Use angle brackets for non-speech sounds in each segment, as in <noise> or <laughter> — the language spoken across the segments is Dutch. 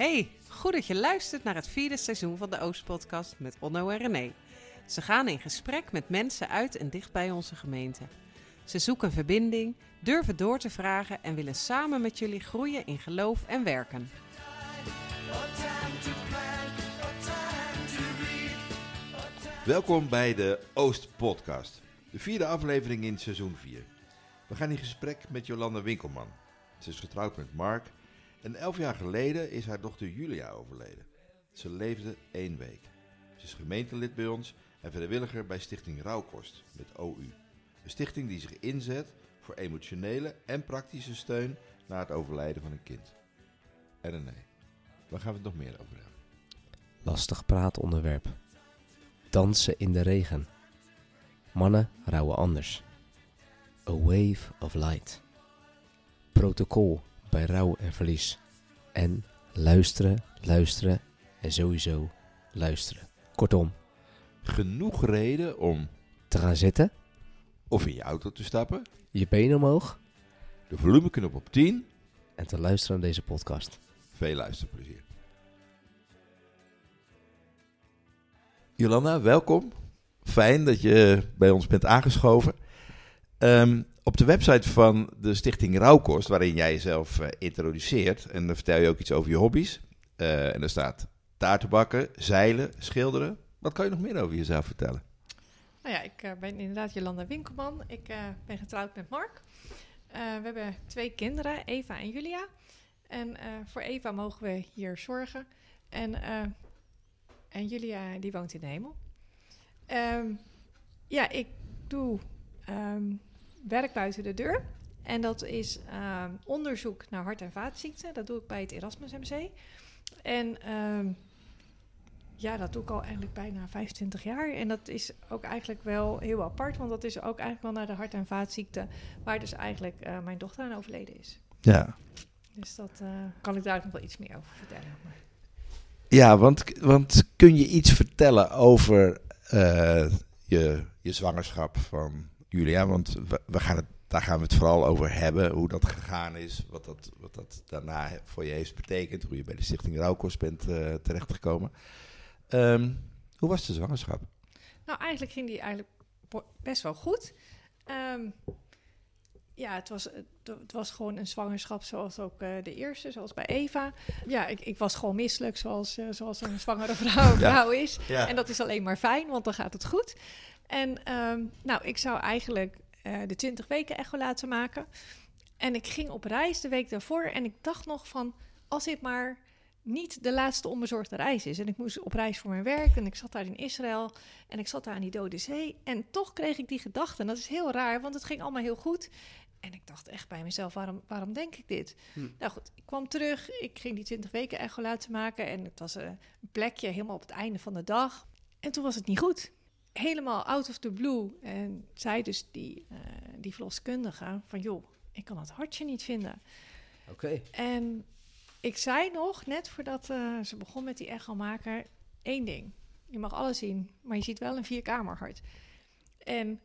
Hey, goed dat je luistert naar het vierde seizoen van de Oostpodcast met Onno en René. Ze gaan in gesprek met mensen uit en dicht bij onze gemeente. Ze zoeken verbinding, durven door te vragen en willen samen met jullie groeien in geloof en werken. Welkom bij de Oost Podcast, de vierde aflevering in seizoen 4. We gaan in gesprek met Jolanda Winkelman. Ze is getrouwd met Mark en elf jaar geleden is haar dochter Julia overleden. Ze leefde één week. Ze is gemeentelid bij ons en vrijwilliger bij Stichting Rouwkost met OU. Een stichting die zich inzet voor emotionele en praktische steun na het overlijden van een kind. En waar gaan we het nog meer over hebben? Lastig praatonderwerp. Dansen in de regen. Mannen rouwen anders. A wave of light. Protocol bij rouw en verlies. En luisteren, luisteren en sowieso luisteren. Kortom, Genoeg reden om te gaan zitten, of in je auto te stappen, je benen omhoog de volumeknop op 10. en te luisteren naar deze podcast. Veel luisterplezier. Jolanda, welkom. Fijn dat je bij ons bent aangeschoven. Ehm, op de website van de Stichting Rauwkost, waarin jij jezelf eh, introduceert, en dan vertel je ook iets over je hobby's. Eh, en er staat taarten bakken, zeilen, schilderen. Wat kan je nog meer over jezelf vertellen? Nou ja, ik eh, ben inderdaad Jolanda Winkelman. Ik ben getrouwd met Mark. We hebben twee kinderen, Eva en Julia. En voor Eva mogen we hier zorgen. En, en Julia, die woont in de hemel. Ehm, ja, ik doe ehm, werk buiten de deur. En dat is ehm, onderzoek naar hart- en vaatziekten. Dat doe ik bij het Erasmus MC. En ehm, ja, dat doe ik al eigenlijk bijna 25 jaar. En dat is ook eigenlijk wel heel apart, want dat is ook eigenlijk wel naar de hart- en vaatziekte, waar dus eigenlijk eh, mijn dochter aan overleden is. Ja, Dus dat eh, kan ik daar ook nog wel iets meer over vertellen. Maar- ja want, want kun je iets vertellen over eh, je, je zwangerschap van Julia? Want we, we gaan het, daar gaan we het vooral over hebben. Hoe dat gegaan is. Wat dat, wat dat daarna voor je heeft betekend. Hoe je bij de Stichting Rauwkost bent eh, terechtgekomen. Ehm, hoe was de zwangerschap? Nou, eigenlijk ging die eigenlijk best wel goed. Ehm, ja, het was, het, was gewoon een zwangerschap zoals ook eh, de eerste, zoals bij Eva. Ja, ik, ik was gewoon misselijk zoals, eh, zoals een zwangere vrouw, vrouw is. Ja. En dat is alleen maar fijn, want dan gaat het goed. En ehm, nou, ik zou eigenlijk eh, de 20 weken echo laten maken. En ik ging op reis de week daarvoor en ik dacht nog van, als dit maar niet de laatste onbezorgde reis is. En ik moest op reis voor mijn werk en ik zat daar in Israël en ik zat daar aan die Dode Zee. En toch kreeg ik die gedachte. En dat is heel raar, want het ging allemaal heel goed. En ik dacht echt bij mezelf, waarom, waarom denk ik dit? Nou goed, ik kwam terug. Ik ging die 20 weken echo laten maken. En het was eh, een plekje helemaal op het einde van de dag. En toen was het niet goed. Helemaal out of the blue. En zei dus die, eh, die verloskundige van... joh, ik kan het hartje niet vinden. Oké. En ik zei nog, net voordat eh, ze begon met die echomaker... één ding. Je mag alles zien, maar je ziet wel een vierkamerhart. En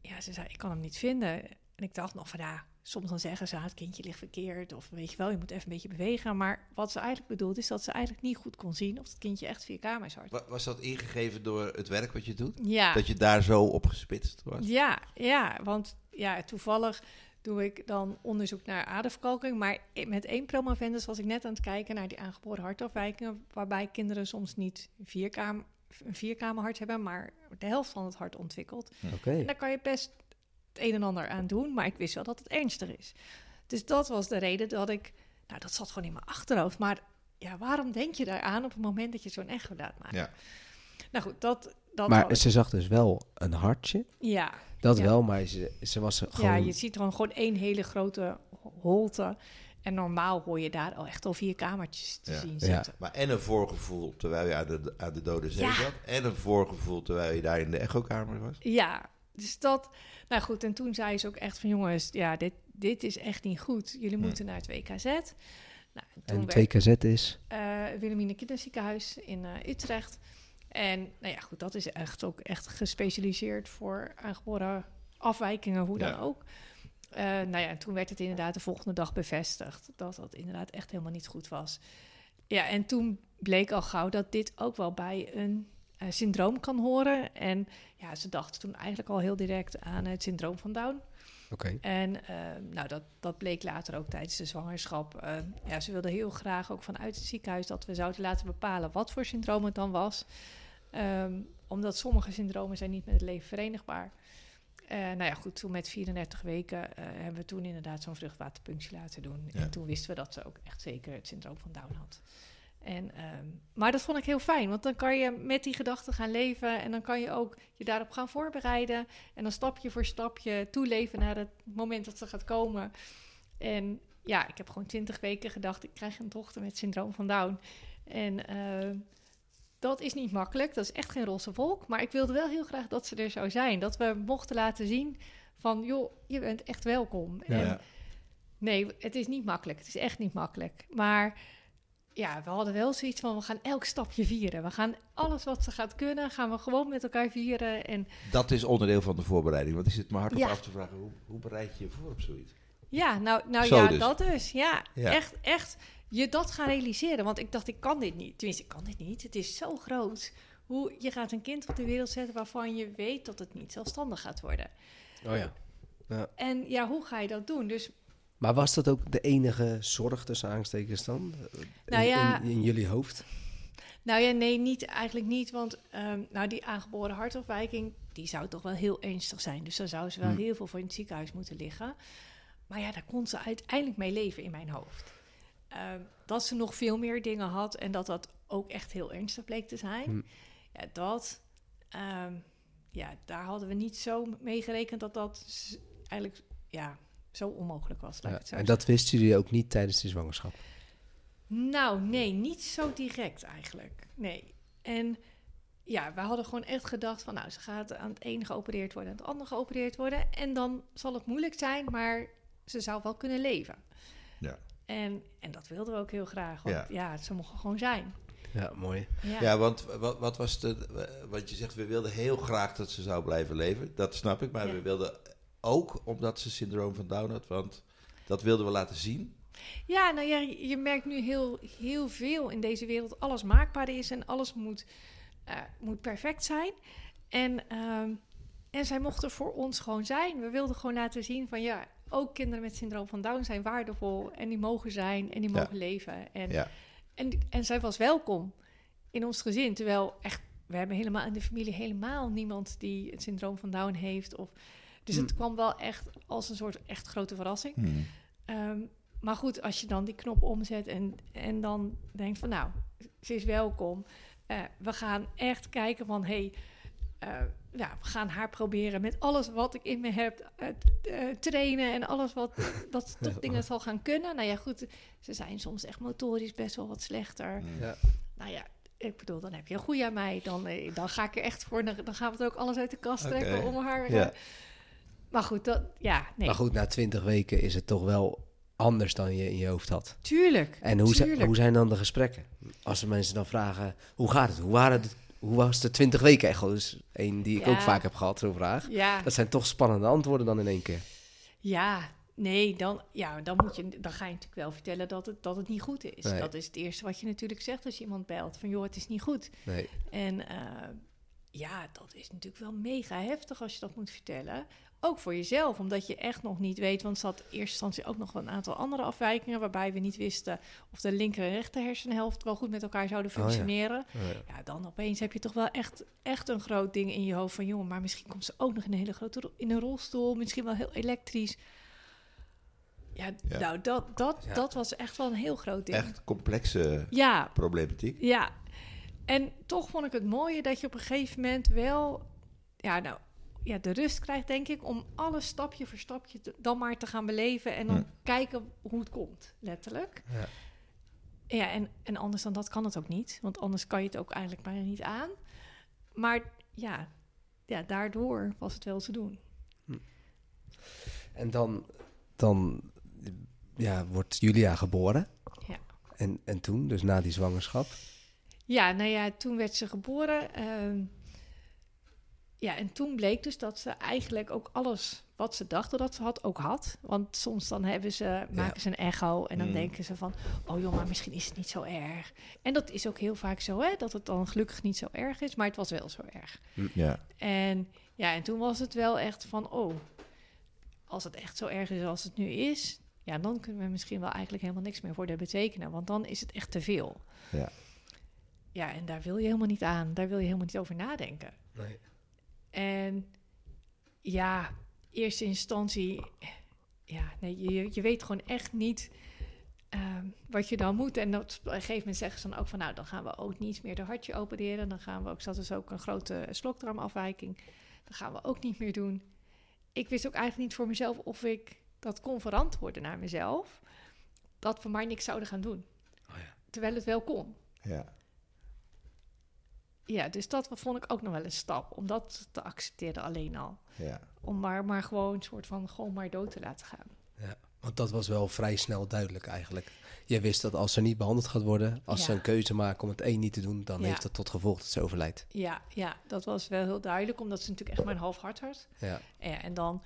ja, ze zei, ik kan hem niet vinden. En ik dacht nog van, ja, soms dan zeggen ze... ah, het kindje ligt verkeerd of weet je wel, je moet even een beetje bewegen. Maar wat ze eigenlijk bedoelt is dat ze eigenlijk niet goed kon zien... of het kindje echt vierkamershart Wa- Was dat ingegeven door het werk wat je doet? Ja. Dat je daar zo op gespitst was? Ja, ja, want ja, toevallig doe ik dan onderzoek naar aderverkalking. Maar met één promovendus was ik net aan het kijken naar die aangeboren hartafwijkingen. Waarbij kinderen soms niet een vierkamer, een vierkamerhart hebben, maar de helft van het hart ontwikkelt. Oké. En daar kan je best het een en ander aan doen, maar ik wist wel dat het ernstig is. Dus dat was de reden dat ik, nou dat zat gewoon in mijn achterhoofd. Maar ja, waarom denk je daaraan op het moment dat je zo'n echo laat maken? Ja. Nou goed, dat... dat Maar ze zag dus wel een hartje. Ja, Dat Ja. wel, maar ze, ze was gewoon... Ja, je ziet gewoon, gewoon één hele grote holte. En normaal hoor je daar al echt al vier kamertjes te Ja. zien Ja. zitten. Maar en een voorgevoel terwijl je aan de, aan de dode zee Ja. zat. En een voorgevoel terwijl je daar in de echokamer was. Ja, dus dat... Nou goed, en toen zei ze ook echt van... jongens, ja, dit, dit is echt niet goed. Jullie Hm. moeten naar het WKZ. Nou, en werd 2KZ is... eh Wilhelmina Kinderziekenhuis in eh, Utrecht. En nou ja, goed, dat is echt ook echt gespecialiseerd voor aangeboren afwijkingen, hoe Ja. dan ook. Eh, nou ja, en toen werd het inderdaad de volgende dag bevestigd dat dat inderdaad echt helemaal niet goed was. Ja, en toen bleek al gauw dat dit ook wel bij een syndroom kan horen. En ja, ze dachten toen eigenlijk al heel direct aan het syndroom van Down. Oké. En eh, nou, dat, dat bleek later ook tijdens de zwangerschap. Eh, ja, ze wilden heel graag ook vanuit het ziekenhuis dat we zouden laten bepalen wat voor syndroom het dan was. Ehm, omdat sommige syndromen zijn niet met het leven verenigbaar. Eh nou ja, goed, toen met 34 weken eh, hebben we toen inderdaad zo'n vruchtwaterpunctie laten doen. Ja. En toen wisten we dat ze ook echt zeker het syndroom van Down had. En, ehm, maar dat vond ik heel fijn, want dan kan je met die gedachten gaan leven en dan kan je ook je daarop gaan voorbereiden. En dan stapje voor stapje toeleven naar het moment dat ze gaat komen. En ja, ik heb gewoon twintig weken gedacht, ik krijg een dochter met syndroom van Down. En ehm, dat is niet makkelijk, dat is echt geen roze wolk. Maar ik wilde wel heel graag dat ze er zou zijn. Dat we mochten laten zien van, joh, je bent echt welkom. Ja. En nee, het is niet makkelijk. Het is echt niet makkelijk. Maar ja, we hadden wel zoiets van, we gaan elk stapje vieren. We gaan alles wat ze gaat kunnen, gaan we gewoon met elkaar vieren. En Dat is onderdeel van de voorbereiding. Want ik zit me hard op Ja. af te vragen, hoe, hoe bereid je je voor op zoiets? ja, nou, nou Zo ja, dus. dat dus. Ja, Ja. echt, echt je dat gaan realiseren. Want ik dacht, ik kan dit niet. Tenminste, ik kan dit niet. Het is zo groot. Hoe je gaat een kind op de wereld zetten waarvan je weet dat het niet zelfstandig gaat worden. Oh ja. En ja, hoe ga je dat doen? Dus Maar was dat ook de enige zorg tussen aanstekens dan? In- Nou ja- in, in jullie hoofd? Nou ja, nee, niet, eigenlijk niet. Want ehm, nou, die aangeboren hartafwijking, die zou toch wel heel ernstig zijn. Dus daar zou ze wel Hmm. heel veel voor in het ziekenhuis moeten liggen. Maar ja, daar kon ze uiteindelijk mee leven in mijn hoofd. Ehm, dat ze nog veel meer dingen had en dat dat ook echt heel ernstig bleek te zijn. Hmm. Ja, dat, ehm, ja, daar hadden we niet zo mee gerekend dat dat eigenlijk, ja, zo onmogelijk was. Laat ik Ja, het zo en zeggen. dat wisten jullie ook niet tijdens de zwangerschap? Nou, nee, niet zo direct eigenlijk. Nee. En ja, we hadden gewoon echt gedacht van, nou, ze gaat aan het ene geopereerd worden en het andere geopereerd worden. En dan zal het moeilijk zijn, maar ze zou wel kunnen leven. Ja. En, en dat wilden we ook heel graag, want Ja. ja, ze mogen gewoon zijn. Ja, mooi. Ja, Ja, want wat, wat was de... Want je zegt, we wilden heel graag dat ze zou blijven leven. Dat snap ik. Maar Ja. we wilden ook omdat ze syndroom van Down had. Want dat wilden we laten zien. Ja, nou ja, je merkt nu heel, heel veel in deze wereld. Alles maakbaar is en alles moet, eh, moet perfect zijn. En, ehm, en zij mochten voor ons gewoon zijn. We wilden gewoon laten zien van ja, ook kinderen met syndroom van Down zijn waardevol. En die mogen zijn en die Ja. mogen leven. En, Ja. en, en zij was welkom in ons gezin. Terwijl echt, we hebben helemaal in de familie helemaal niemand die het syndroom van Down heeft. Of, dus het Hmm. kwam wel echt als een soort echt grote verrassing. Hmm. Ehm, maar goed, als je dan die knop omzet en, en dan denkt van nou, ze is welkom. Eh, we gaan echt kijken van hé, hey, eh, ja, we gaan haar proberen met alles wat ik in me heb eh, trainen en alles wat <laughs> dat ze toch dingen zal gaan kunnen. Nou ja, goed, ze zijn soms echt motorisch best wel wat slechter. Hmm. Ja. Nou ja, ik bedoel, dan heb je een goede aan mij. Dan, dan ga ik er echt voor. Dan, dan gaan we er ook alles uit de kast trekken om haar. Ja. Maar goed, dat, ja, nee, Maar goed, na twintig weken is het toch wel anders dan je in je hoofd had. tuurlijk. En hoe, zi- tuurlijk. hoe zijn dan de gesprekken? Als de mensen dan vragen, hoe gaat het? Hoe, waren het, hoe was de twintig weken echo? Dus één die ik Ja. ook vaak heb gehad, zo'n vraag. Ja, Dat zijn toch spannende antwoorden dan in één keer. Ja, nee, dan, ja, dan, moet je, dan ga je natuurlijk wel vertellen dat het, dat het niet goed is. Nee. Dat is het eerste wat je natuurlijk zegt als je iemand belt. Van joh, het is niet goed. Nee. En eh, ja, dat is natuurlijk wel mega heftig als je dat moet vertellen. Ook voor jezelf, omdat je echt nog niet weet. Want er zat in eerste instantie ook nog wel een aantal andere afwijkingen... waarbij we niet wisten of de linker en rechter hersenhelft... wel goed met elkaar zouden Oh ja. functioneren. Oh ja. Ja, dan opeens heb je toch wel echt, echt een groot ding in je hoofd van... jongen, maar misschien komt ze ook nog in een hele grote ro- in een rolstoel. Misschien wel heel elektrisch. Ja, Ja. nou, dat, dat, dat was echt wel een heel groot ding. Echt complexe Ja, problematiek. ja. En toch vond ik het mooie dat je op een gegeven moment wel... Ja, nou, ja, de rust krijgt, denk ik... om alles stapje voor stapje te- dan maar te gaan beleven... en dan Hm. kijken hoe het komt, letterlijk. Ja. Ja, en, en anders dan dat kan het ook niet. Want anders kan je het ook eigenlijk bijna niet aan. Maar ja, ja daardoor was het wel te doen. En dan, dan ja, wordt Julia geboren. Ja. En, en toen, dus na die zwangerschap. Ja, nou ja, toen werd ze geboren. Ehm, ja, en toen bleek dus dat ze eigenlijk ook alles wat ze dachten dat ze had, ook had. Want soms dan hebben ze, maken ze een echo en dan Mm. denken ze van... oh joh, maar misschien is het niet zo erg. En dat is ook heel vaak zo, hè, dat het dan gelukkig niet zo erg is. Maar het was wel zo erg. Ja. En ja, en toen was het wel echt van, oh, als het echt zo erg is als het nu is, ja, dan kunnen we misschien wel eigenlijk helemaal niks meer voor de betekenen, want dan is het echt te veel. Ja. Ja, en daar wil je helemaal niet aan, daar wil je helemaal niet over nadenken. Nee. En ja, eerste instantie, ja, nee, je, je weet gewoon echt niet ehm, wat je dan moet. En dat, op een gegeven moment zeggen ze dan ook van, nou, dan gaan we ook niet meer de hartje opereren. Dan gaan we ook, dat is ook een grote slokdarmafwijking. Dat gaan we ook niet meer doen. Ik wist ook eigenlijk niet voor mezelf of ik dat kon verantwoorden naar mezelf. Dat we maar niks zouden gaan doen. Oh ja. Terwijl het wel kon. Ja. Ja, dus dat vond ik ook nog wel een stap. Om dat te accepteren alleen al. Ja. Om maar, maar gewoon een soort van gewoon maar dood te laten gaan. Ja, want dat was wel vrij snel duidelijk eigenlijk. Je wist dat als ze niet behandeld gaat worden, als ze een keuze maken om het een niet te doen, dan Ja. heeft dat tot gevolg dat ze overlijdt. Ja, ja, dat was wel heel duidelijk, omdat ze natuurlijk echt maar een half hart had. Ja. Ja, en dan,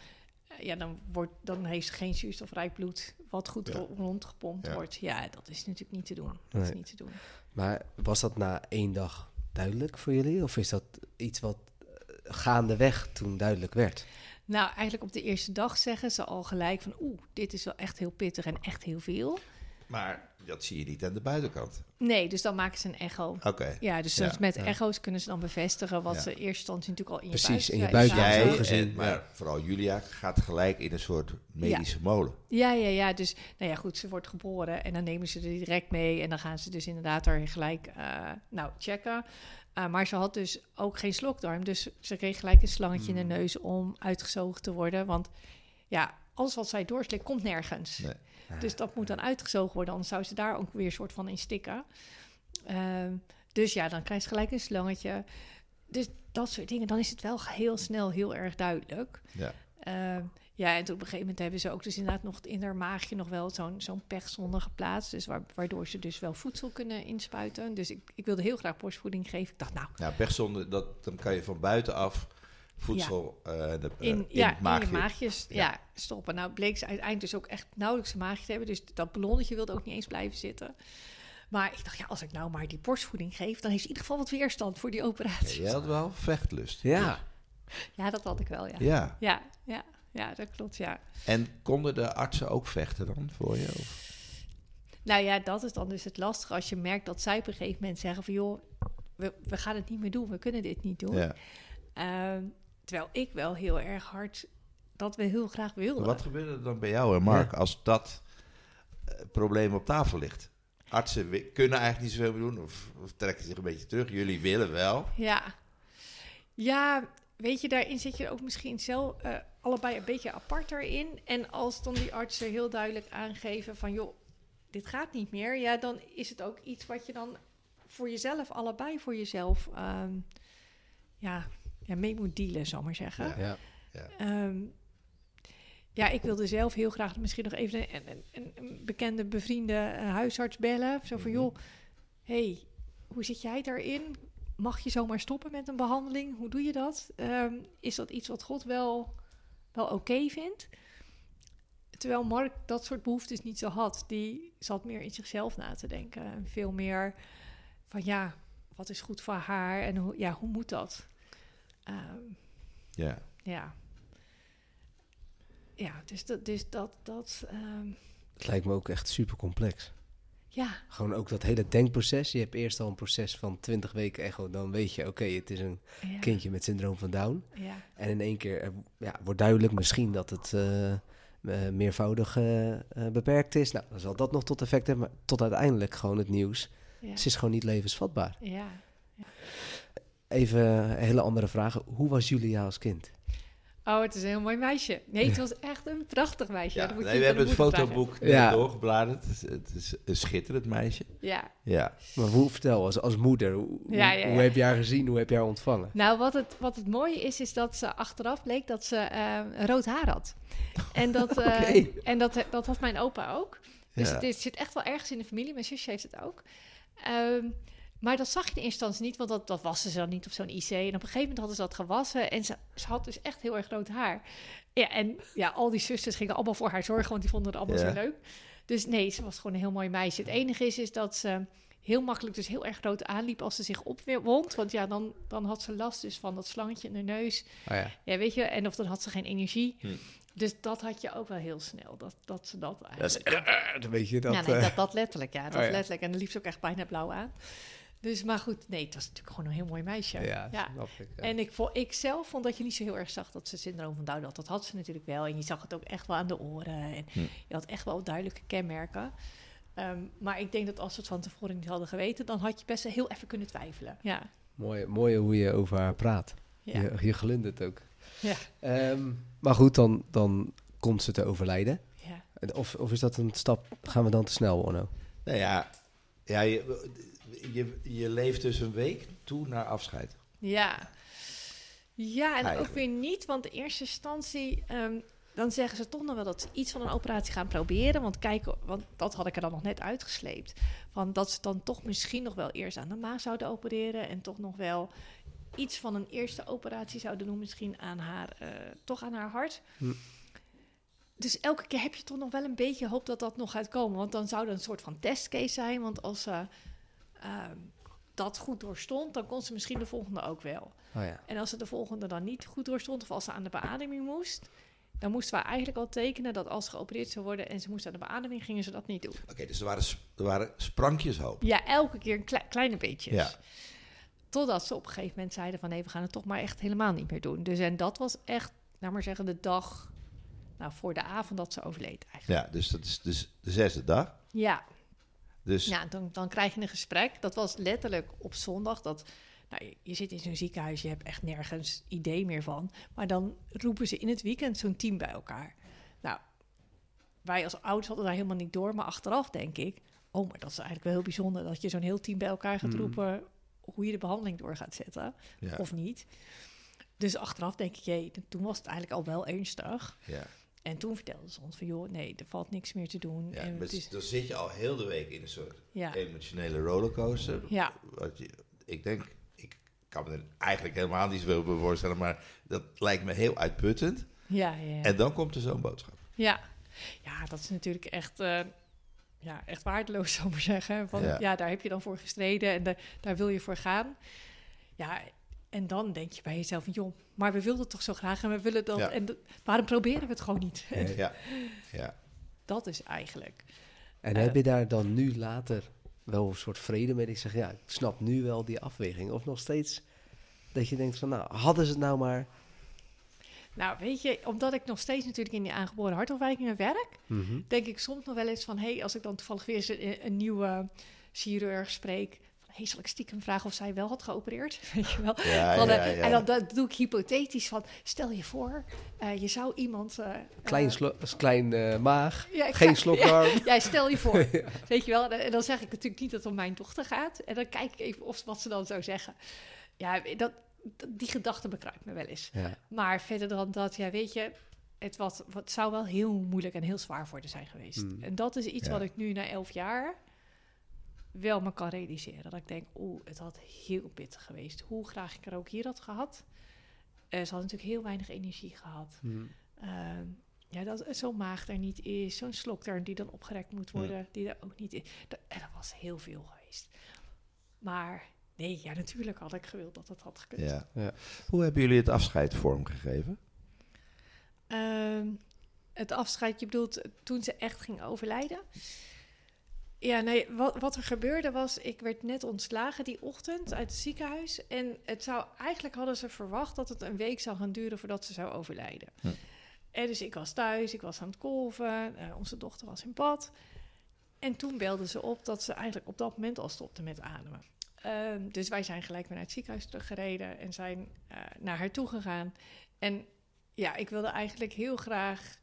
eh, ja, dan, wordt, dan heeft ze geen zuurstofrijk bloed wat goed rondgepompt wordt. Ja, dat is natuurlijk niet te doen. Dat is niet te doen. Maar was dat na één dag duidelijk voor jullie? Of is dat iets wat eh, gaandeweg toen duidelijk werd? Nou, eigenlijk op de eerste dag zeggen ze al gelijk van... oeh, dit is wel echt heel pittig en echt heel veel. Maar dat zie je niet aan de buitenkant. Nee, dus dan maken ze een echo. Oké. Ja, dus Ja, met ja. echo's kunnen ze dan bevestigen... wat Ja. ze in eerste instantie natuurlijk al in je Precies, in je buik- buik gezien, en, maar vooral Julia gaat gelijk in een soort medische molen. Ja, ja, ja. Dus, nou ja, goed, ze wordt geboren en dan nemen ze er direct mee. En dan gaan ze dus inderdaad er gelijk, eh, nou, checken. Uh, maar ze had dus ook geen slokdarm. Dus ze kreeg gelijk een slangetje in de neus om uitgezogen te worden. Want ja, alles wat zij doorslikt komt nergens. Nee. Dus dat moet dan uitgezogen worden, anders zou ze daar ook weer een soort van in stikken. Ehm, dus ja, dan krijgt ze gelijk een slangetje. Dus dat soort dingen, dan is het wel heel snel heel erg duidelijk. Ja. Ehm, ja, en toen op een gegeven moment hebben ze ook dus inderdaad nog in haar maagje nog wel zo'n zo'n pechzonde geplaatst. Dus wa- waardoor ze dus wel voedsel kunnen inspuiten. Dus ik, ik wilde heel graag borstvoeding geven. Ik dacht, nou, Nou, pechzonde, dat, dan kan je van buitenaf voedsel eh, de, eh, in, ja, maagje. in je maagjes Ja. ja. stoppen. Nou bleek ze uiteindelijk dus ook echt nauwelijks een maagje te hebben. Dus dat ballonnetje wilde ook niet eens blijven zitten. Maar ik dacht, ja, als ik nou maar die borstvoeding geef... dan heeft ze in ieder geval wat weerstand voor die operatie. Jij had wel vechtlust. Ja. Ja, dat had ik wel, ja. Ja. Ja, ja, ja dat klopt, ja. En konden de artsen ook vechten dan voor je? Of? Nou ja, dat is dan dus het lastige als je merkt dat zij op een gegeven moment zeggen van... joh, we, we gaan het niet meer doen, we kunnen dit niet doen. Ja. Ehm, terwijl ik wel heel erg hard dat we heel graag wilden. Maar wat gebeurde er dan bij jou en Mark als dat eh, probleem op tafel ligt? Artsen kunnen eigenlijk niet zoveel doen of, of trekken zich een beetje terug. Jullie willen wel. Ja. Ja, weet je, daarin zit je ook misschien zelf eh, allebei een beetje apart erin. En als dan die artsen heel duidelijk aangeven van... joh, dit gaat niet meer. Ja, dan is het ook iets wat je dan voor jezelf, allebei voor jezelf... ehm, ja, ja, mee moet dealen, zal maar zeggen. Ja. Ja. Ehm, ja, ik wilde zelf heel graag misschien nog even een, een, bekende, bevriende eh, huisarts bellen. Zo van, Mhm. joh, hey, hoe zit jij daarin? Mag je zomaar stoppen met een behandeling? Hoe doe je dat? Ehm, is dat iets wat God wel, wel oké vindt? Terwijl Mark dat soort behoeftes niet zo had. Die zat meer in zichzelf na te denken. En veel meer van, ja, wat is goed voor haar? En hoe, ja, hoe moet dat? Ehm, Ja. ja. Ja, dus dat, dus dat, dat ehm, Het lijkt me ook echt super complex. ja, Gewoon ook dat hele denkproces. Je hebt eerst al een proces van 20 weken echo. Dan weet je, oké, het is een ja, kindje met syndroom van Down. ja, En in één keer eh, ja, wordt duidelijk misschien dat het eh, meervoudig eh, eh, beperkt is. Nou, dan zal dat nog tot effect hebben. Maar tot uiteindelijk gewoon het nieuws. ja, Ze is gewoon niet levensvatbaar. ja. Even een hele andere vraag. Hoe was Julia als kind? Oh, het is een heel mooi meisje. Nee, het was echt een prachtig meisje. Ja, Dat moet nee, je we hebben het vragen. fotoboek Ja. doorgebladerd. Het is, het is een schitterend meisje. Ja. Ja. Maar hoe, vertel, als, als moeder, hoe, Ja, ja, hoe- heb je haar gezien? Hoe heb je haar ontvangen? Nou, wat het, wat het mooie is, is dat ze achteraf bleek dat ze eh, rood haar had. En dat, <laughs> eh, en dat, dat had mijn opa ook. Dus Ja. het, is, zit echt wel ergens in de familie. Mijn zusje heeft het ook. Ehm, Maar dat zag je in eerste instantie niet, want dat, dat wassen ze dan niet op zo'n IC. En op een gegeven moment hadden ze dat gewassen en ze, ze had dus echt heel erg groot haar. Ja, en ja, al die zusters gingen allemaal voor haar zorgen, want die vonden het allemaal Ja. zo leuk. Dus nee, ze was gewoon een heel mooi meisje. Het enige is, is dat ze heel makkelijk dus heel erg groot aanliep als ze zich opwond. Want ja, dan, dan had ze last dus van dat slangetje in haar neus. Oh ja. Ja, weet je, en of dan had ze geen energie. Hm. Dus dat had je ook wel heel snel, dat, dat ze dat Dat is, eigenlijk... dan weet je dat. ja, nee, eh, dat, dat letterlijk, ja. Dat Oh ja. letterlijk. En dan liep ze ook echt bijna blauw aan. Dus, maar goed, nee, het was natuurlijk gewoon een heel mooi meisje. ja, ja. snap ik. ja. En ik, vo- ik zelf vond dat je niet zo heel erg zag dat ze syndroom van Down had. Dat had ze natuurlijk wel. En je zag het ook echt wel aan de oren. En Hm. je had echt wel duidelijke kenmerken. Ehm, maar ik denk dat als we het van tevoren niet hadden geweten... dan had je best wel heel even kunnen twijfelen. Ja, Mooi, mooi hoe je over haar praat. ja. Je, je glundert ook. Ja. Ehm, maar goed, dan, dan komt ze te overlijden. ja. En Of, of is dat een stap, gaan we dan te snel, Onno? Nou ja, ja je, je, je leeft dus een week toe naar afscheid. Ja, ja en ook weer niet, want in eerste instantie... ehm, dan zeggen ze toch nog wel dat ze iets van een operatie gaan proberen. Want kijken, want dat had ik er dan nog net uitgesleept. Van dat ze dan toch misschien nog wel eerst aan de maag zouden opereren. En toch nog wel iets van een eerste operatie zouden doen. Misschien aan haar, eh, toch aan haar hart. Hm. Dus elke keer heb je toch nog wel een beetje hoop dat dat nog gaat komen. Want dan zou er een soort van testcase zijn. Want als ze ehm, dat goed doorstond, dan kon ze misschien de volgende ook wel. Oh ja. En als ze de volgende dan niet goed doorstond, of als ze aan de beademing moest, dan moesten we eigenlijk al tekenen dat als ze geopereerd zou worden en ze moest aan de beademing, gingen ze dat niet doen. Oké, dus er waren, er waren sprankjes hoop. Ja, elke keer een klei- kleine beetjes. Ja. Totdat ze op een gegeven moment zeiden van nee, we gaan het toch maar echt helemaal niet meer doen. Dus en dat was echt, nou maar zeggen, de dag nou, voor de avond dat ze overleed eigenlijk. Ja, dus dat is dus de zesde dag. Ja, Dus ja dan, dan krijg je een gesprek. Dat was letterlijk op zondag. Dat, nou, je, je zit in zo'n ziekenhuis, je hebt echt nergens idee meer van. Maar dan roepen ze in het weekend zo'n team bij elkaar. Nou, wij als ouders hadden daar helemaal niet door. Maar achteraf denk ik, oh, maar dat is eigenlijk wel heel bijzonder... dat je zo'n heel team bij elkaar gaat Mm. roepen... hoe je de behandeling door gaat zetten, ja, of niet. Dus achteraf denk ik, jee, toen was het eigenlijk al wel ernstig. ja, En toen vertelden ze ons van, joh, nee, er valt niks meer te doen. ja. en is, dan zit je al heel de week in een soort ja, emotionele rollercoaster. ja, Wat je, ik denk, ik kan me er eigenlijk helemaal niet zoveel bij voorstellen, maar dat lijkt me heel uitputtend. ja, ja. ja. En dan komt er zo'n boodschap. Ja, ja dat is natuurlijk echt, eh, ja, echt waardeloos, <laughs> zou ik maar zeggen. Van, Ja. daar heb je dan voor gestreden en da- daar wil je voor gaan. Ja, en dan denk je bij jezelf, joh, maar we wilden het toch zo graag en we willen dat. Ja. En waarom proberen we het gewoon niet? Nee. <laughs> Ja, ja. Dat is eigenlijk. En Eh. heb je daar dan nu later wel een soort vrede mee? Ik zeg, ja, ik snap nu wel die afweging. Of nog steeds dat je denkt van, nou, hadden ze het nou maar... Nou, weet je, omdat ik nog steeds natuurlijk in die aangeboren hartafwijkingen werk, Mhm. denk ik soms nog wel eens van, hé, hey, als ik dan toevallig weer eens een, een nieuwe chirurg spreek, van, hey, zal ik stiekem vragen of zij wel had geopereerd? <laughs> Weet je wel? Ja, Van, ja, ja. En dan dat doe ik hypothetisch van, stel je voor, eh, je zou iemand... eh, Klein, eh, klein eh, maag, geen slokdarm. Ja, ja, stel je voor. <laughs> Weet je wel, en dan zeg ik natuurlijk niet dat het om mijn dochter gaat. En dan kijk ik even of, wat ze dan zou zeggen. Ja, dat, dat- die gedachte bekruipt me wel eens. Ja. Maar verder dan dat, ja, weet je... Het was, wat zou wel heel moeilijk en heel zwaar voor haar zijn geweest. Hmm. En dat is iets Ja. wat ik nu na elf jaar wel me kan realiseren. Dat ik denk, oeh, het had heel pittig geweest. Hoe graag ik er ook hier had gehad. Eh, ze had natuurlijk heel weinig energie gehad. Mhm. Ehm, ja, dat zo'n maag er niet is, zo'n slokdarm die dan opgerekt moet worden, die er ook niet is. Dat, en dat was heel veel geweest. Maar nee, ja, natuurlijk had ik gewild dat het had gekund. Ja. Ja. Hoe hebben jullie het afscheid vormgegeven? Ehm, het afscheid, je bedoelt eh, toen ze echt ging overlijden? Ja, nee, wat, wat er gebeurde was, ik werd net ontslagen die ochtend uit het ziekenhuis. En het zou, eigenlijk hadden ze verwacht dat het een week zou gaan duren voordat ze zou overlijden. Hm. En dus ik was thuis, ik was aan het kolven, eh, onze dochter was in bad. En toen belden ze op dat ze eigenlijk op dat moment al stopte met ademen. Ehm, dus wij zijn gelijk weer naar het ziekenhuis teruggereden en zijn eh, naar haar toe gegaan. En ja, ik wilde eigenlijk heel graag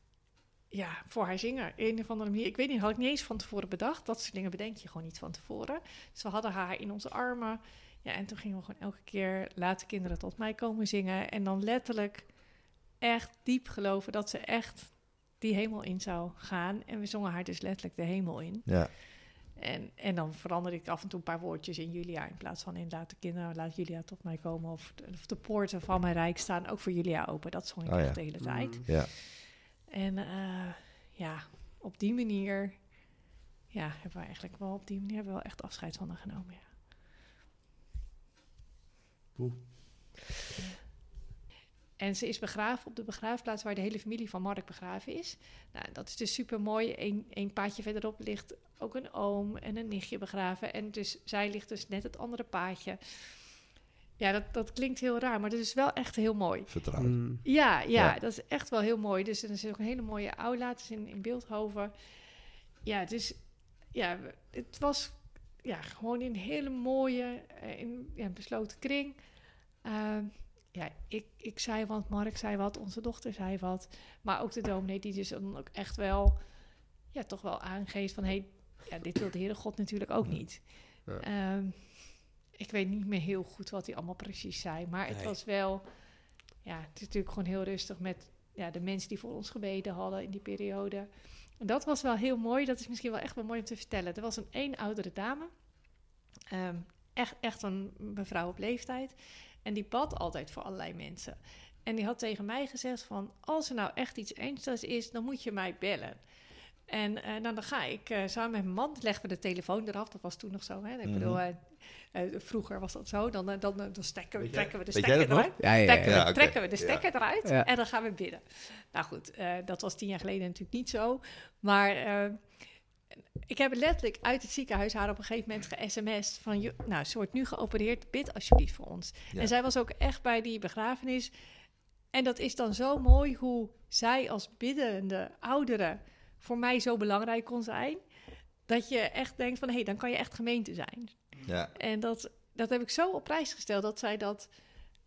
ja, voor haar zingen. Een of andere manier. Ik weet niet, had ik niet eens van tevoren bedacht. Dat soort dingen bedenk je gewoon niet van tevoren. Dus we hadden haar in onze armen. Ja, en toen gingen we gewoon elke keer laten kinderen tot mij komen zingen. En dan letterlijk echt diep geloven dat ze echt die hemel in zou gaan. En we zongen haar dus letterlijk de hemel in. Ja. En, en dan verander ik af en toe een paar woordjes in Julia. In plaats van in laat de kinderen, laat Julia tot mij komen. Of de, of de poorten van mijn rijk staan ook voor Julia open. Dat zong ik Oh ja. echt de hele tijd. Mm. Ja. En eh, ja, op die manier ja, hebben we eigenlijk wel op die manier hebben we wel echt afscheid van haar genomen. Ja. Oeh. En ze is begraven op de begraafplaats waar de hele familie van Mark begraven is. Nou, dat is dus super mooi. Eén één paadje verderop ligt ook een oom en een nichtje begraven. En dus zij ligt dus net het andere paadje. Ja, dat, dat klinkt heel raar, maar dat is wel echt heel mooi. Vertrouwd. Mm. Ja, ja, Ja. dat is echt wel heel mooi. Dus er is ook een hele mooie aula. Het is in, in Beeldhoven. Ja, dus ja, we- het was ja, gewoon een hele mooie, eh, in, ja, besloten kring. Ehm, ja, ik, ik zei wat, Mark zei wat, onze dochter zei wat. Maar ook de dominee die dus dan ook echt wel, ja, toch wel aangeeft van... Hey, ja, dit wil de Heere God natuurlijk ook niet. Ja. Ehm, ik weet niet meer heel goed wat hij allemaal precies zei. Maar het Nee. was wel... Ja, het is natuurlijk gewoon heel rustig met ja, de mensen die voor ons gebeden hadden in die periode. En dat was wel heel mooi. Dat is misschien wel echt wel mooi om te vertellen. Er was een één oudere dame. Ehm, echt, echt een mevrouw op leeftijd. En die bad altijd voor allerlei mensen. En die had tegen mij gezegd van... als er nou echt iets ernstigs is, dan moet je mij bellen. En eh, nou, dan ga ik eh, samen met mijn man, leggen we de telefoon eraf. Dat was toen nog zo. Hè? Ik Mhm. bedoel, eh, vroeger was dat zo. Dan, dan, dan stekken, we- trekken we de stekker eruit. Ja, ja, Trekken, ja. We, trekken we de Ja. stekker eruit Ja. en dan gaan we bidden. Nou goed, eh, dat was tien jaar geleden natuurlijk niet zo. Maar eh, ik heb letterlijk uit het ziekenhuis haar op een gegeven moment ge-sms'd van... "Jo- nou, ze wordt nu geopereerd, bid alsjeblieft voor ons. Ja. En zij was ook echt bij die begrafenis. En dat is dan zo mooi hoe zij als biddende oudere voor mij zo belangrijk kon zijn... dat je echt denkt van, hé, hey, dan kan je echt gemeente zijn. Ja. En dat, dat heb ik zo op prijs gesteld dat zij dat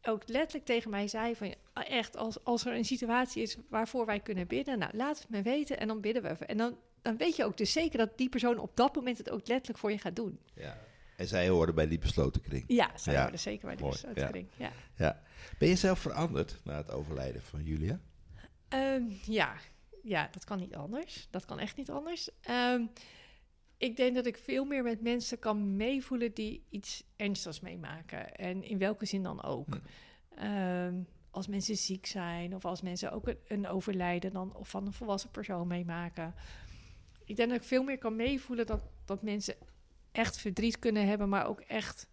ook letterlijk tegen mij zei van echt als, als er een situatie is waarvoor wij kunnen bidden, nou laat het me weten en dan bidden we even. En dan, dan weet je ook dus zeker dat die persoon op dat moment het ook letterlijk voor je gaat doen. ja. En zij hoorden bij die besloten kring. Ja, zij Ja, worden zeker bij de mooi, besluitkring. Ja. Ja. Ben je zelf veranderd na het overlijden van Julia? Ehm, ja. Ja, dat kan niet anders. Dat kan echt niet anders. Ehm, ik denk dat ik veel meer met mensen kan meevoelen die iets ernstigs meemaken. En in welke zin dan ook. Hm. Ehm, als mensen ziek zijn of als mensen ook een, een overlijden dan, of van een volwassen persoon meemaken. Ik denk dat ik veel meer kan meevoelen dat, dat mensen echt verdriet kunnen hebben, maar ook echt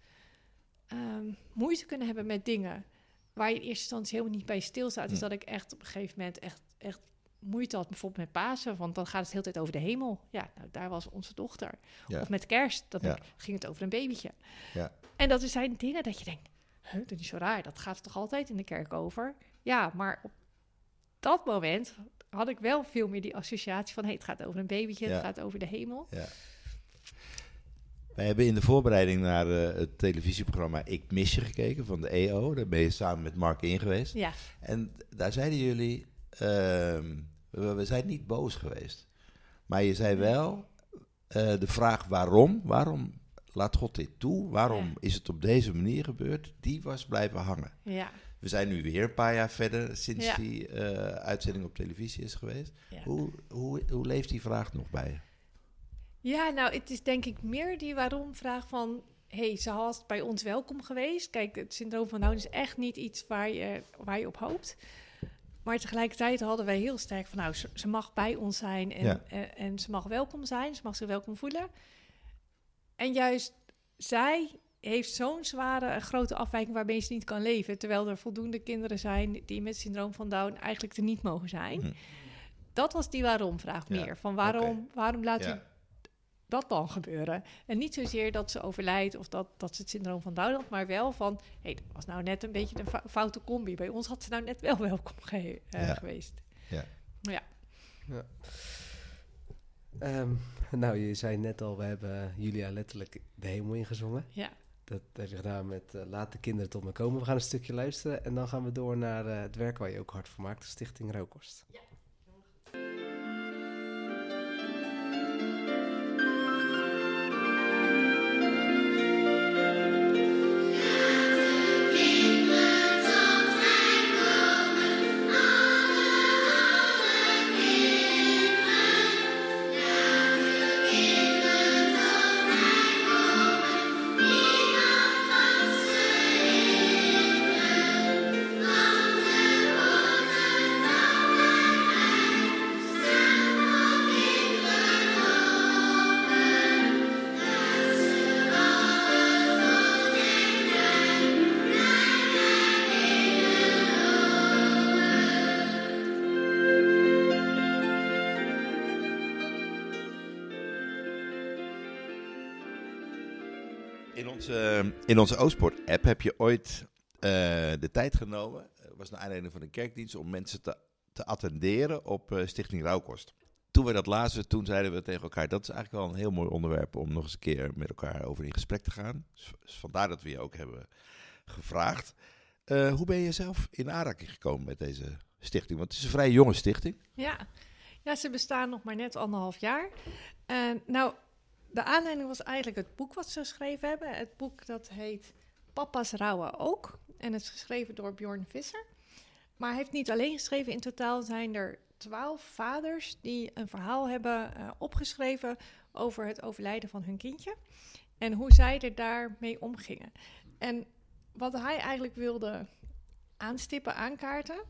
ehm, moeite kunnen hebben met dingen waar je in eerste instantie helemaal niet bij stilstaat. Dus Hm. dat ik echt op een gegeven moment echt, echt moeite had, bijvoorbeeld met Pasen, want dan gaat het de hele tijd over de hemel. Ja, nou, daar was onze dochter. Ja. Of met kerst, dan Ja. ging het over een babytje. Ja. En dat zijn dingen dat je denkt, huh, dat is zo raar, dat gaat toch altijd in de kerk over? Ja, maar op dat moment had ik wel veel meer die associatie van, hey, het gaat over een babytje, het gaat over de hemel. Ja. Wij hebben in de voorbereiding naar eh, het televisieprogramma Ik Mis Je gekeken van de EO. Daar ben je samen met Mark in geweest. Ja, En daar zeiden jullie, we, we zijn niet boos geweest. Maar je zei wel, eh, de vraag waarom, waarom laat God dit toe? Waarom Ja. is het op deze manier gebeurd? Die was blijven hangen. ja, We zijn nu weer een paar jaar verder sinds Ja. die eh, uitzending op televisie is geweest. Hoe, hoe, hoe leeft die vraag nog bij je? Ja, nou, het is denk ik meer die waarom-vraag van... hey, ze was bij ons welkom geweest. Kijk, het syndroom van Down is echt niet iets waar je, waar je op hoopt. Maar tegelijkertijd hadden wij heel sterk van... nou, ze, ze mag bij ons zijn en, Ja. en, en ze mag welkom zijn. Ze mag zich welkom voelen. En juist zij heeft zo'n zware, en grote afwijking... waarmee ze niet kan leven. Terwijl er voldoende kinderen zijn die met syndroom van Down... eigenlijk er niet mogen zijn. Hm. Dat was die waarom-vraag Ja, meer. Van waarom, waarom laat u Ja. Dat dan gebeuren. En niet zozeer dat ze overlijdt of dat, dat ze het syndroom van Down had, maar wel van, hé, hey, dat was nou net een beetje een fou- foute combi. Bij ons had ze nou net wel welkom ge- eh, Ja. geweest. Ja. Ja. Ehm, nou, je zei net al, we hebben Julia letterlijk de hemel ingezongen. Ja. Dat heb je gedaan met eh, Laat de kinderen tot me komen. We gaan een stukje luisteren en dan gaan we door naar eh, het werk waar je ook hard voor maakt, de Stichting Rookost. Kinderen onze, in onze Oostpoort-app heb je ooit eh, de tijd genomen, Het was naar aanleiding van een kerkdienst, om mensen te, te attenderen op eh, Stichting Rouwkost. Toen we dat lazen, toen zeiden we tegen elkaar, dat is eigenlijk wel een heel mooi onderwerp om nog eens een keer met elkaar over in gesprek te gaan. Vandaar dat we je ook hebben gevraagd. Eh, hoe ben je zelf in aanraking gekomen met deze stichting? Want het is een vrij jonge stichting. Ja. ja, ze bestaan nog maar net anderhalf jaar. Nou, de aanleiding was eigenlijk het boek wat ze geschreven hebben. Het boek dat heet Papa's Rouwen ook. En het is geschreven door Bjorn Visser. Maar hij heeft niet alleen geschreven. In totaal zijn er twaalf vaders die een verhaal hebben uh, opgeschreven over het overlijden van hun kindje. En hoe zij er daarmee omgingen. En wat hij eigenlijk wilde aanstippen, aankaarten,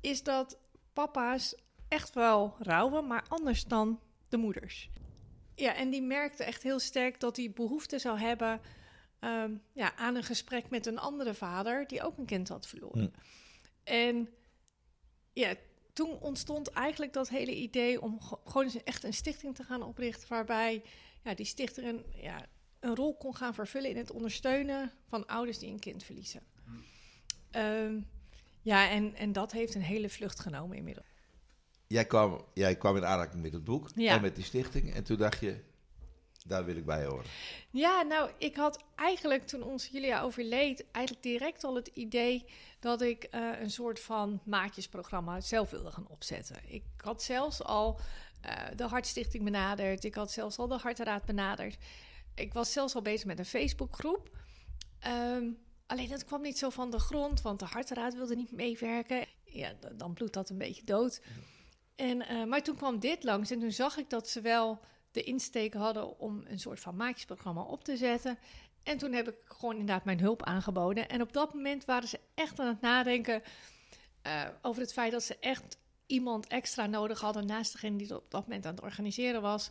is dat papa's echt wel rouwen, maar anders dan de moeders. Ja, en die merkte echt heel sterk dat hij behoefte zou hebben um, ja, aan een gesprek met een andere vader die ook een kind had verloren. Hm. En ja, toen ontstond eigenlijk dat hele idee om gewoon echt een stichting te gaan oprichten, waarbij ja, die stichter een, ja, een rol kon gaan vervullen in het ondersteunen van ouders die een kind verliezen. Um, ja, en, en dat heeft een hele vlucht genomen inmiddels. Jij kwam, jij kwam in aanraking met het boek ja. en met die stichting. En toen dacht je, daar wil ik bij horen. Ja, nou, ik had eigenlijk toen ons Julia overleed, eigenlijk direct al het idee dat ik uh, een soort van maatjesprogramma zelf wilde gaan opzetten. Ik had zelfs al uh, de Hartstichting benaderd, ik had zelfs al de Hartraad benaderd. Ik was zelfs al bezig met een Facebookgroep. Um, alleen dat kwam niet zo van de grond, want de Hartraad wilde niet meewerken. Ja, dan bloedt dat een beetje dood. En, uh, maar toen kwam dit langs en toen zag ik dat ze wel de insteek hadden om een soort van maatjesprogramma op te zetten. En toen heb ik gewoon inderdaad mijn hulp aangeboden. En op dat moment waren ze echt aan het nadenken uh, over het feit dat ze echt iemand extra nodig hadden naast degene die op dat moment aan het organiseren was,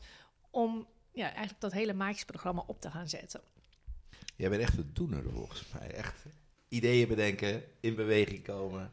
om ja, eigenlijk dat hele maatjesprogramma op te gaan zetten. Jij bent echt een doener volgens mij. Echt ideeën bedenken, in beweging komen.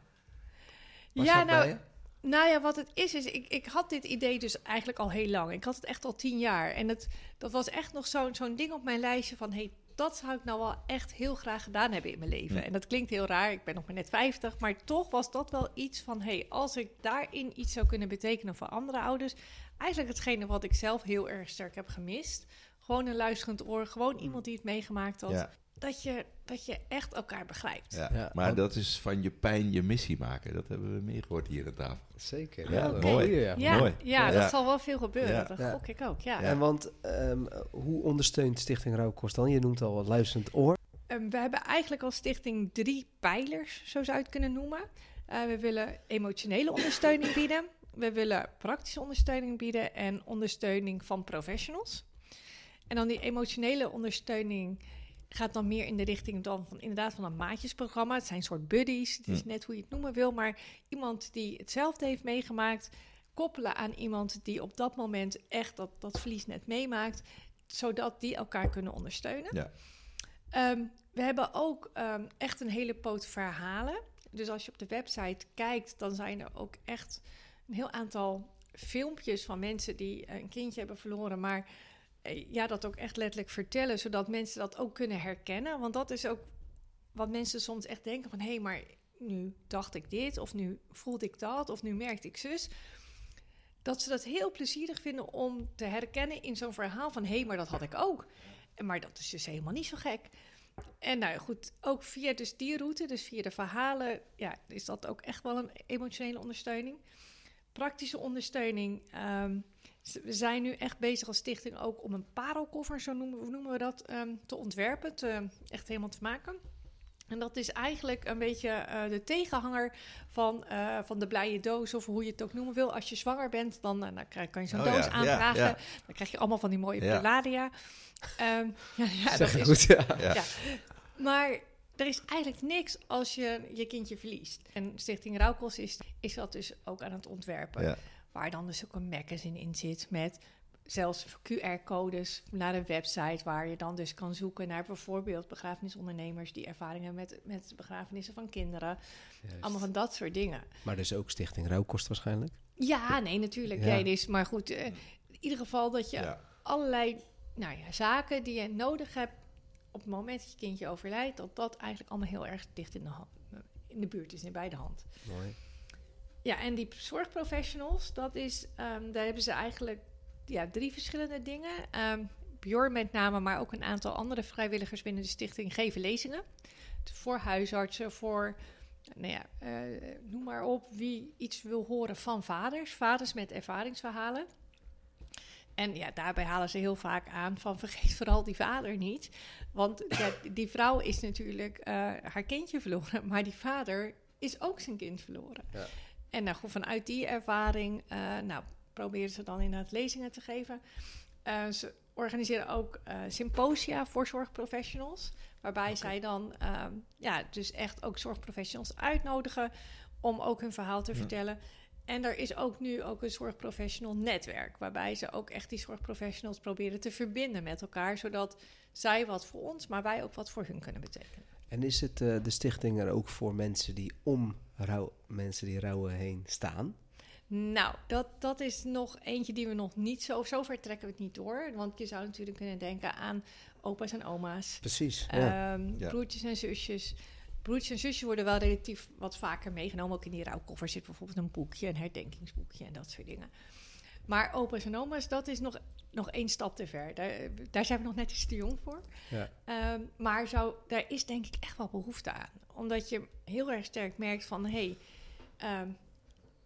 Was ja, nou, nou ja, wat het is, is ik, ik had dit idee dus eigenlijk al heel lang. Ik had het echt al tien jaar. En het, dat was echt nog zo'n zo'n ding op mijn lijstje van... hey, dat zou ik nou wel echt heel graag gedaan hebben in mijn leven. En dat klinkt heel raar, ik ben nog maar net 50, maar toch was dat wel iets van: hé, hey, als ik daarin iets zou kunnen betekenen voor andere ouders, eigenlijk hetgene wat ik zelf heel erg sterk heb gemist. Gewoon een luisterend oor, gewoon iemand die het meegemaakt had dat je, dat je echt elkaar begrijpt. Ja, maar dat is van je pijn je missie maken. Dat hebben we meer gehoord hier aan tafel. Zeker. Ja, mooi. Ja, ja, mooi. ja, dat zal wel veel gebeuren. Dat gok ik ook, ja. En want um, hoe ondersteunt Stichting Rouwkost dan? Je noemt al wat luisterend oor. Um, we hebben eigenlijk als stichting drie pijlers, zo zou je het kunnen noemen. Uh, we willen emotionele ondersteuning <laughs> bieden. We willen praktische ondersteuning bieden en ondersteuning van professionals. En dan die emotionele ondersteuning gaat dan meer in de richting dan van inderdaad van een maatjesprogramma. Het zijn soort buddies. Het is net hoe je het noemen wil, maar iemand die hetzelfde heeft meegemaakt, koppelen aan iemand die op dat moment echt dat, dat verlies net meemaakt, zodat die elkaar kunnen ondersteunen. Ja. Ehm, we hebben ook ehm, echt een hele poot verhalen. Dus als je op de website kijkt, dan zijn er ook echt een heel aantal filmpjes van mensen die een kindje hebben verloren, maar eh, ja, dat ook echt letterlijk vertellen, zodat mensen dat ook kunnen herkennen. Want dat is ook wat mensen soms echt denken van... hé, hey, maar nu dacht ik dit, of nu voelde ik dat, of nu merkte ik zus. Dat ze dat heel plezierig vinden om te herkennen in zo'n verhaal van... hé, hey, maar dat had ik ook. Maar dat is dus helemaal niet zo gek. En nou goed, ook via dus die route, dus via de verhalen... ja, is dat ook echt wel een emotionele ondersteuning. Praktische ondersteuning... Um, we zijn nu echt bezig als stichting ook om een parelkoffer, zo noemen, noemen we dat, ehm, te ontwerpen, te, echt helemaal te maken. En dat is eigenlijk een beetje uh, de tegenhanger van, uh, van de blije doos, of hoe je het ook noemen wil. Als je zwanger bent, dan, uh, dan kan je zo'n oh, doos ja, aanvragen. Ja, ja. Dan krijg je allemaal van die mooie Palladia. Um, ja, ja, dat is goed, ja. Maar er is eigenlijk niks als je je kindje verliest. En Stichting Rauwkos is, is dat dus ook aan het ontwerpen. Waar dan dus ook een magazine in zit met zelfs QR-codes naar een website waar je dan dus kan zoeken naar bijvoorbeeld begrafenisondernemers die ervaring hebben met, met begrafenissen van kinderen. Allemaal van dat soort dingen. Maar dus ook Stichting Rouwkost waarschijnlijk? Ja, nee, natuurlijk. Ja. Nee, dus, maar goed, uh, in ieder geval dat je allerlei nou ja, zaken die je nodig hebt op het moment dat je kindje overlijdt, dat dat eigenlijk allemaal heel erg dicht in de, hand, in de buurt is, in bij de hand. Mooi. Ja, en die zorgprofessionals, dat is, ehm, daar hebben ze eigenlijk ja, drie verschillende dingen. Ehm Bjorn met name, maar ook een aantal andere vrijwilligers binnen de stichting geven lezingen. Voor huisartsen, voor, nou ja, eh, noem maar op, wie iets wil horen van vaders. Vaders met ervaringsverhalen. En ja, daarbij halen ze heel vaak aan van <laughs> vergeet vooral die vader niet. Want ja, die vrouw is natuurlijk eh, haar kindje verloren, maar die vader is ook zijn kind verloren. Ja. En nou goed, vanuit die ervaring, uh, nou, proberen ze dan inderdaad lezingen te geven. Uh, ze organiseren ook uh, symposia voor zorgprofessionals. Waarbij okay. zij dan ja, dus echt ook zorgprofessionals uitnodigen om ook hun verhaal te ja. vertellen. En er is ook nu ook een zorgprofessional netwerk. Waarbij ze ook echt die zorgprofessionals proberen te verbinden met elkaar. Zodat zij wat voor ons, maar wij ook wat voor hun kunnen betekenen. En is het uh, de stichting er ook voor mensen die om rouw, mensen die rouwen heen staan? Nou, dat, dat is nog eentje die we nog niet zo... Zover trekken we het niet door. Want je zou natuurlijk kunnen denken aan opa's en oma's. Precies, ja. Um, ja. Broertjes en zusjes. Broertjes en zusjes worden wel relatief wat vaker meegenomen. Ook in die rouwkoffer zit bijvoorbeeld een boekje, een herdenkingsboekje en dat soort dingen. Maar opa's en oma's, dat is nog, nog één stap te ver. Daar, daar zijn we nog net iets te jong voor. Ja. Um, maar zou, daar is denk ik echt wel behoefte aan. Omdat je heel erg sterk merkt van... Hey, um,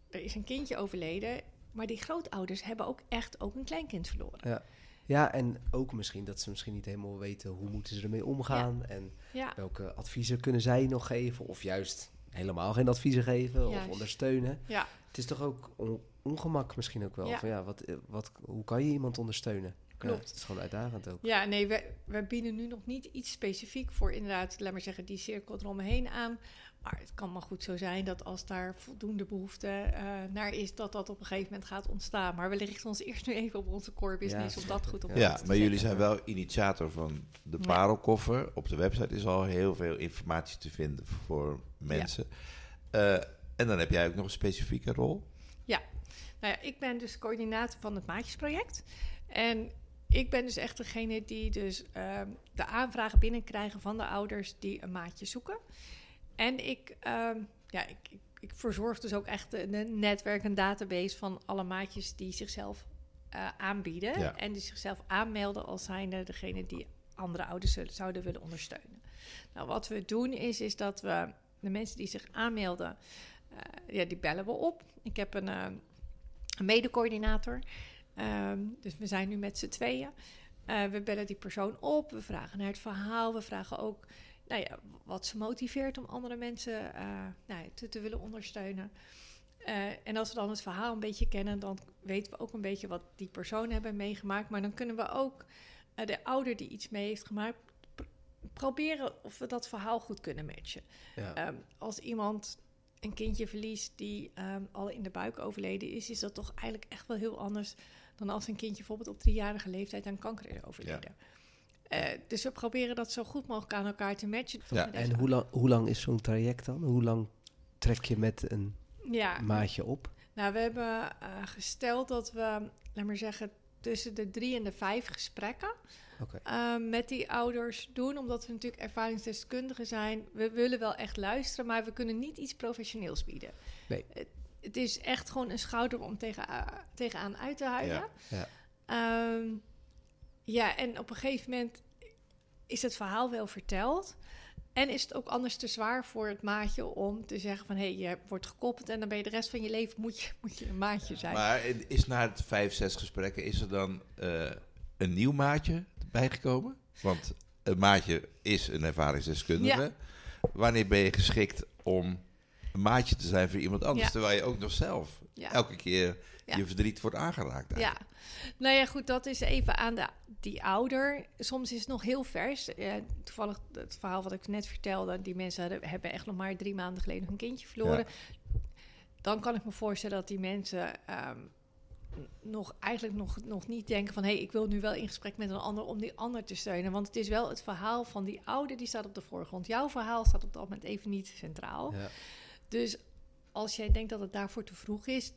er is een kindje overleden, maar die grootouders hebben ook echt ook een kleinkind verloren. Ja. ja, en ook misschien dat ze misschien niet helemaal weten hoe moeten ze ermee omgaan ja. en ja. welke adviezen kunnen zij nog geven of juist helemaal geen adviezen geven Juist. of ondersteunen. Ja. Het is toch ook ongemak misschien ook wel Ja. van ja, wat, wat, hoe kan je iemand ondersteunen? Klopt. Ja, het is gewoon uitdagend ook. Ja, nee, we, we bieden nu nog niet iets specifiek voor inderdaad, laat maar zeggen, die cirkel eromheen aan. Maar het kan maar goed zo zijn dat als daar voldoende behoefte uh, naar is, dat dat op een gegeven moment gaat ontstaan. Maar we richten ons eerst nu even op onze core business, Ja, om dat goed op Ja, orde Ja, te maar jullie zijn wel initiator van de Ja. parelkoffer. Op de website is al heel veel informatie te vinden voor mensen. Eh, en dan heb jij ook nog een specifieke rol. Nou ja, ik ben dus coördinator van het Maatjesproject. En ik ben dus echt degene die dus ehm, de aanvragen binnenkrijgen van de ouders die een maatje zoeken. En ik, ehm, ja, ik, ik, ik verzorg dus ook echt een, netwerk, een database van alle maatjes die zichzelf eh, aanbieden. Ja. En die zichzelf aanmelden als zijnde degene die andere ouders zullen, zouden willen ondersteunen. Nou, wat we doen is, is dat we de mensen die zich aanmelden, eh, ja, die bellen we op. Ik heb een, eh, een mede-coördinator. Ehm, dus we zijn nu met z'n tweeën. Eh, we bellen die persoon op, we vragen naar het verhaal, we vragen ook nou ja, wat ze motiveert om andere mensen eh, nou ja, te, te willen ondersteunen. Eh, en als we dan het verhaal een beetje kennen, dan weten we ook een beetje wat die personen hebben meegemaakt. Maar dan kunnen we ook de ouder die iets mee heeft gemaakt, pr- proberen of we dat verhaal goed kunnen matchen. Ja. Ehm, als iemand een kindje verliest die ehm, al in de buik overleden is, is dat toch eigenlijk echt wel heel anders dan als een kindje bijvoorbeeld op driejarige leeftijd aan kanker is overleden. Eh, dus we proberen dat zo goed mogelijk aan elkaar te matchen. Ja, En hoe lang, hoe lang is zo'n traject dan? Hoe lang trek je met een ja, maatje op? nou, we hebben eh, gesteld dat we, laat maar zeggen, tussen de drie en de vijf gesprekken Oké. eh, met die ouders doen, omdat we natuurlijk ervaringsdeskundigen zijn. We willen wel echt luisteren, maar we kunnen niet iets professioneels bieden. Nee. Het, het is echt gewoon een schouder om tegen, uh, tegenaan uit te huilen. Ja. Ja. Ehm, ja, en op een gegeven moment is het verhaal wel verteld. En is het ook anders te zwaar voor het maatje om te zeggen van... hé, hey, je wordt gekoppeld en dan ben je de rest van je leven moet je, moet je een maatje zijn. Maar is na het vijf, zes gesprekken, is er dan eh, een nieuw maatje bijgekomen? Want een maatje is een ervaringsdeskundige. Wanneer ben je geschikt om een maatje te zijn voor iemand anders? Ja. Terwijl je ook nog zelf Ja. elke keer Ja. je verdriet wordt aangeraakt. Ja, eigenlijk. nou ja, goed, dat is even aan de, die ouder. Soms is het nog heel vers. Eh, toevallig het verhaal wat ik net vertelde, die mensen hadden, hebben echt nog maar drie maanden geleden hun kindje verloren. Dan kan ik me voorstellen dat die mensen ehm, nog eigenlijk nog, nog niet denken van hé, hey, ik wil nu wel in gesprek met een ander om die ander te steunen. Want het is wel het verhaal van die ouder die staat op de voorgrond. Jouw verhaal staat op dat moment even niet centraal. Ja. Dus als jij denkt dat het daarvoor te vroeg is,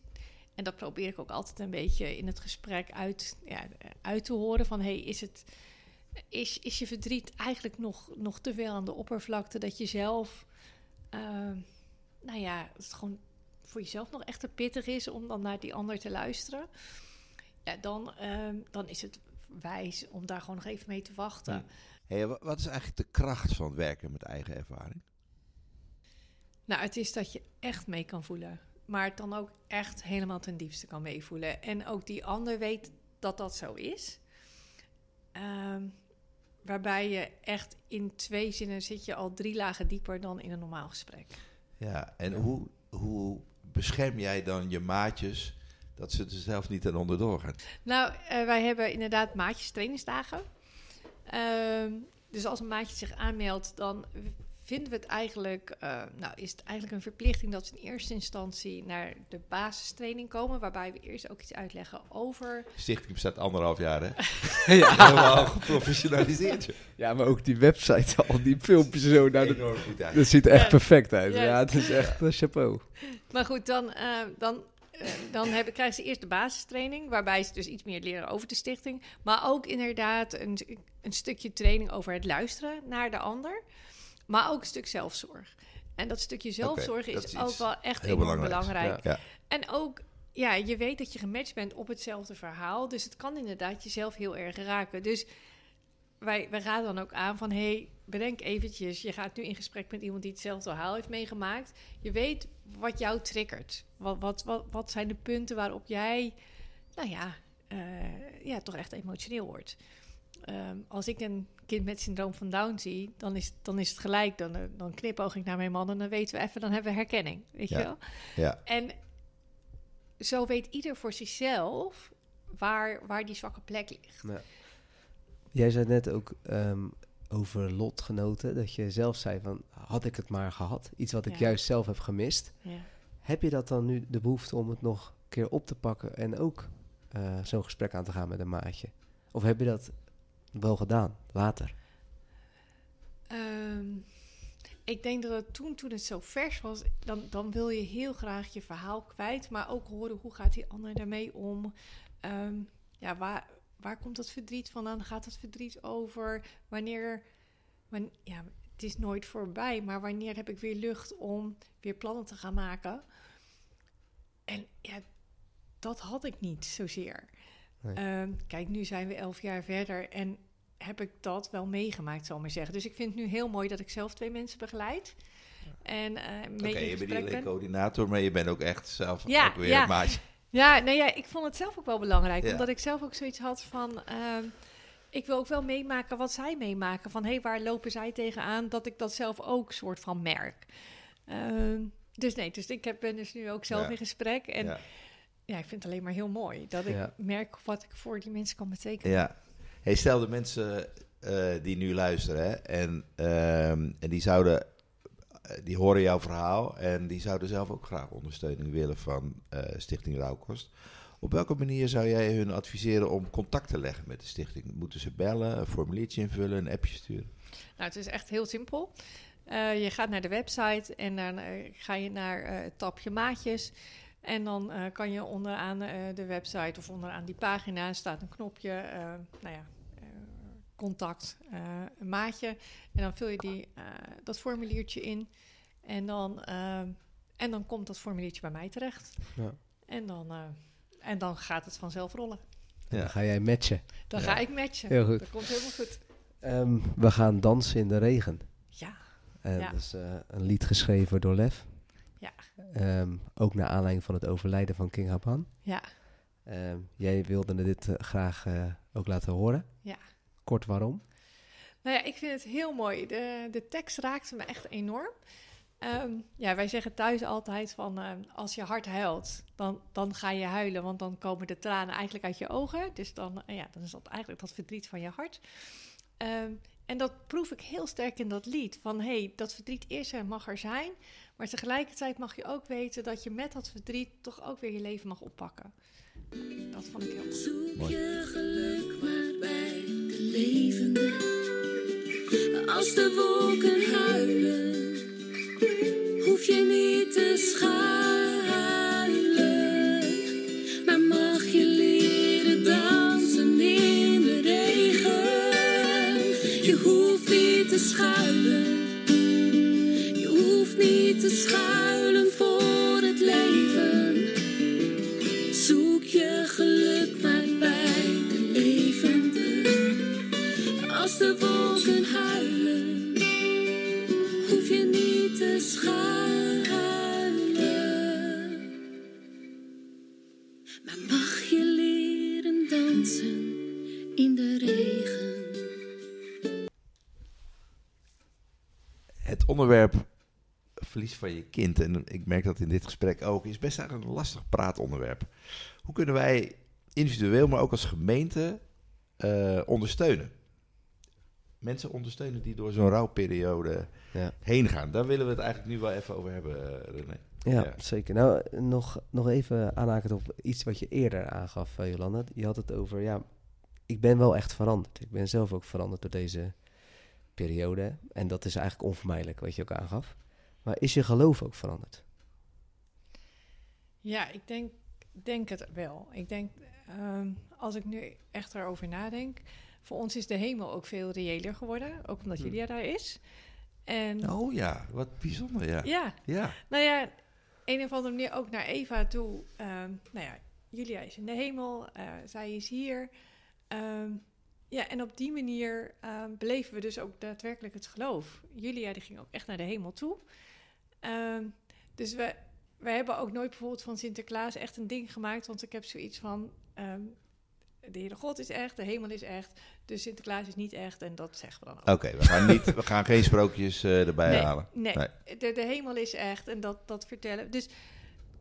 en dat probeer ik ook altijd een beetje in het gesprek uit, ja, uit te horen van, hey, is het, is, is je verdriet eigenlijk nog, nog te veel aan de oppervlakte dat je zelf, ehm, nou ja, het gewoon voor jezelf nog echt te pittig is om dan naar die ander te luisteren. Ja, dan, ehm, dan is het wijs om daar gewoon nog even mee te wachten. Ja. Hey, wa- wat is eigenlijk de kracht van werken met eigen ervaring? Nou, het is dat je echt mee kan voelen. Maar het dan ook echt helemaal ten diepste kan meevoelen. En ook die ander weet dat dat zo is. Ehm, waarbij je echt in twee zinnen zit je al drie lagen dieper dan in een normaal gesprek. Ja, en hoe, hoe bescherm jij dan je maatjes dat ze er zelf niet aan onderdoor gaan? Nou, eh, wij hebben inderdaad maatjes trainingsdagen. Ehm, dus als een maatje zich aanmeldt, dan vinden we het eigenlijk, eh, nou is het eigenlijk een verplichting dat ze in eerste instantie naar de basistraining komen, waarbij we eerst ook iets uitleggen over. Stichting bestaat anderhalf jaar, hè? <laughs> ja. <laughs> Helemaal geprofessionaliseerd. ja, maar ook die website, al die filmpjes zo. Nou, dat, uit. dat ziet er echt perfect uit. Ja. Ja, het is echt een chapeau. Maar goed, dan, eh, dan, eh, dan hebben, krijgen ze eerst de basistraining, waarbij ze dus iets meer leren over de stichting. Maar ook inderdaad een, een stukje training over het luisteren naar de ander. Maar ook een stuk zelfzorg. En dat stukje zelfzorg is, is ook wel echt heel belangrijk. Ja. En ook, ja, je weet dat je gematcht bent op hetzelfde verhaal. Dus het kan inderdaad jezelf heel erg raken. Dus wij, wij raden dan ook aan van... hey, bedenk eventjes, je gaat nu in gesprek met iemand die hetzelfde verhaal heeft meegemaakt. Je weet wat jou triggert. Wat, wat, wat, wat zijn de punten waarop jij, nou ja, eh, ja toch echt emotioneel wordt. Ehm, als ik een kind met syndroom van Down zie, dan is, dan is het gelijk. Dan, eh, dan knipoog ik naar mijn man en dan weten we even, dan hebben we herkenning. Weet Ja. je wel? Ja. En zo weet ieder voor zichzelf waar, waar die zwakke plek ligt. Jij zei net ook ehm, over lotgenoten, dat je zelf zei van, had ik het maar gehad? Iets wat ik Ja. juist zelf heb gemist. Ja. Heb je dat dan nu de behoefte om het nog een keer op te pakken en ook eh, zo'n gesprek aan te gaan met een maatje? Of heb je dat wel gedaan, later? Ehm, ik denk dat het toen, toen het zo vers was, dan, dan wil je heel graag je verhaal kwijt, maar ook horen hoe gaat die ander daarmee om. Ehm, ja, waar, waar komt dat verdriet vandaan? Gaat dat verdriet over? Wanneer, wan- ja, het is nooit voorbij, maar wanneer heb ik weer lucht om weer plannen te gaan maken? En ja, dat had ik niet zozeer. Nee. Ehm, kijk, nu zijn we elf jaar verder en heb ik dat wel meegemaakt, zal ik maar zeggen. Dus ik vind het nu heel mooi dat ik zelf twee mensen begeleid. En eh mee je bent niet coördinator, maar je bent ook echt zelf Ja, ook weer ja. een maatje. Ja, nee, ja, ik vond het zelf ook wel belangrijk. Ja. Omdat ik zelf ook zoiets had van... ehm, ik wil ook wel meemaken wat zij meemaken. Van, hé, hey, waar lopen zij tegenaan? Dat ik dat zelf ook soort van merk. Ehm, dus nee, dus ik heb, ben dus nu ook zelf Ja. in gesprek. En Ja. Ja. ik vind het alleen maar heel mooi. Dat ik Ja. merk wat ik voor die mensen kan betekenen. Ja. Hey, stel de mensen eh, die nu luisteren hè, en, ehm, en die zouden, eh, die horen jouw verhaal en die zouden zelf ook graag ondersteuning willen van eh, Stichting Rauwkost. Op welke manier zou jij hun adviseren om contact te leggen met de stichting? Moeten ze bellen, een formuliertje invullen, een appje sturen? Nou, het is echt heel simpel. Je gaat naar de website en dan ga je naar het tapje maatjes. En dan eh, kan je onderaan eh, de website of onderaan die pagina staat een knopje, eh, nou ja, contact, een maatje. En dan vul je die, dat formuliertje in. En dan, en dan komt dat formuliertje bij mij terecht. Ja. En, dan, en dan gaat het vanzelf rollen. En Ja. Dan ga jij matchen. Dan Ja. ga ik matchen. Heel goed. Dat komt helemaal goed. Ehm, we gaan dansen in de regen. Ja, En Ja. dat is een lied geschreven door Lef. Ja. Ehm, ook naar aanleiding van het overlijden van King Haban. ja. Ehm, jij wilde dit eh, graag eh, ook laten horen. Ja. Kort waarom? Nou ja, ik vind het heel mooi. De, de tekst raakte me echt enorm. Ehm, ja, wij zeggen thuis altijd van ehm, als je hart huilt, dan, dan ga je huilen, want dan komen de tranen eigenlijk uit je ogen. Dus dan, eh, ja, dan is dat eigenlijk dat verdriet van je hart. En dat proef ik heel sterk in dat lied. Van hé, hey, dat verdriet is er, mag er zijn. Maar tegelijkertijd mag je ook weten dat je met dat verdriet toch ook weer je leven mag oppakken. Dat vond ik heel mooi. Zoek je geluk maar bij de levende. Als de wolken huilen, hoef je niet te schuilen. Maar mag je leren dansen in de regen. te schuilen voor het leven. Zoek je geluk maar bij de levende. Als de wolken huilen, hoef je niet te schuilen. Maar mag je leren dansen in de regen? Het onderwerp verlies van je kind, en ik merk dat in dit gesprek ook, is best eigenlijk een lastig praatonderwerp. Hoe kunnen wij individueel, maar ook als gemeente eh, ondersteunen? Mensen ondersteunen die door zo'n rouwperiode Ja. heen gaan. Daar willen we het eigenlijk nu wel even over hebben, René. Ja, Ja. zeker. Nou, nog, nog even aanhakend op iets wat je eerder aangaf, eh, Jolanda. Je had het over, ja, ik ben wel echt veranderd. Ik ben zelf ook veranderd door deze periode. En dat is eigenlijk onvermijdelijk, wat je ook aangaf. Maar is je geloof ook veranderd? Ja, ik denk, denk het wel. Ik denk, ehm, als ik nu echt erover nadenk, voor ons is de hemel ook veel reëler geworden, ook omdat Hm. Julia daar is. En Oh ja, wat bijzonder, ja. ja, Ja, nou ja, een of andere manier ook naar Eva toe. ehm, nou ja, Julia is in de hemel, eh, zij is hier. Ehm, ja, en op die manier ehm, beleven we dus ook daadwerkelijk het geloof. Julia die ging ook echt naar de hemel toe. Ehm, dus we, we hebben ook nooit bijvoorbeeld van Sinterklaas echt een ding gemaakt. Want ik heb zoiets van, ehm, de Heere God is echt, de hemel is echt. Dus Sinterklaas is niet echt en dat zeggen we dan ook. oké. we gaan niet, we gaan geen sprookjes eh, erbij nee, halen. Nee, Nee. De, de hemel is echt en dat, dat vertellen. Dus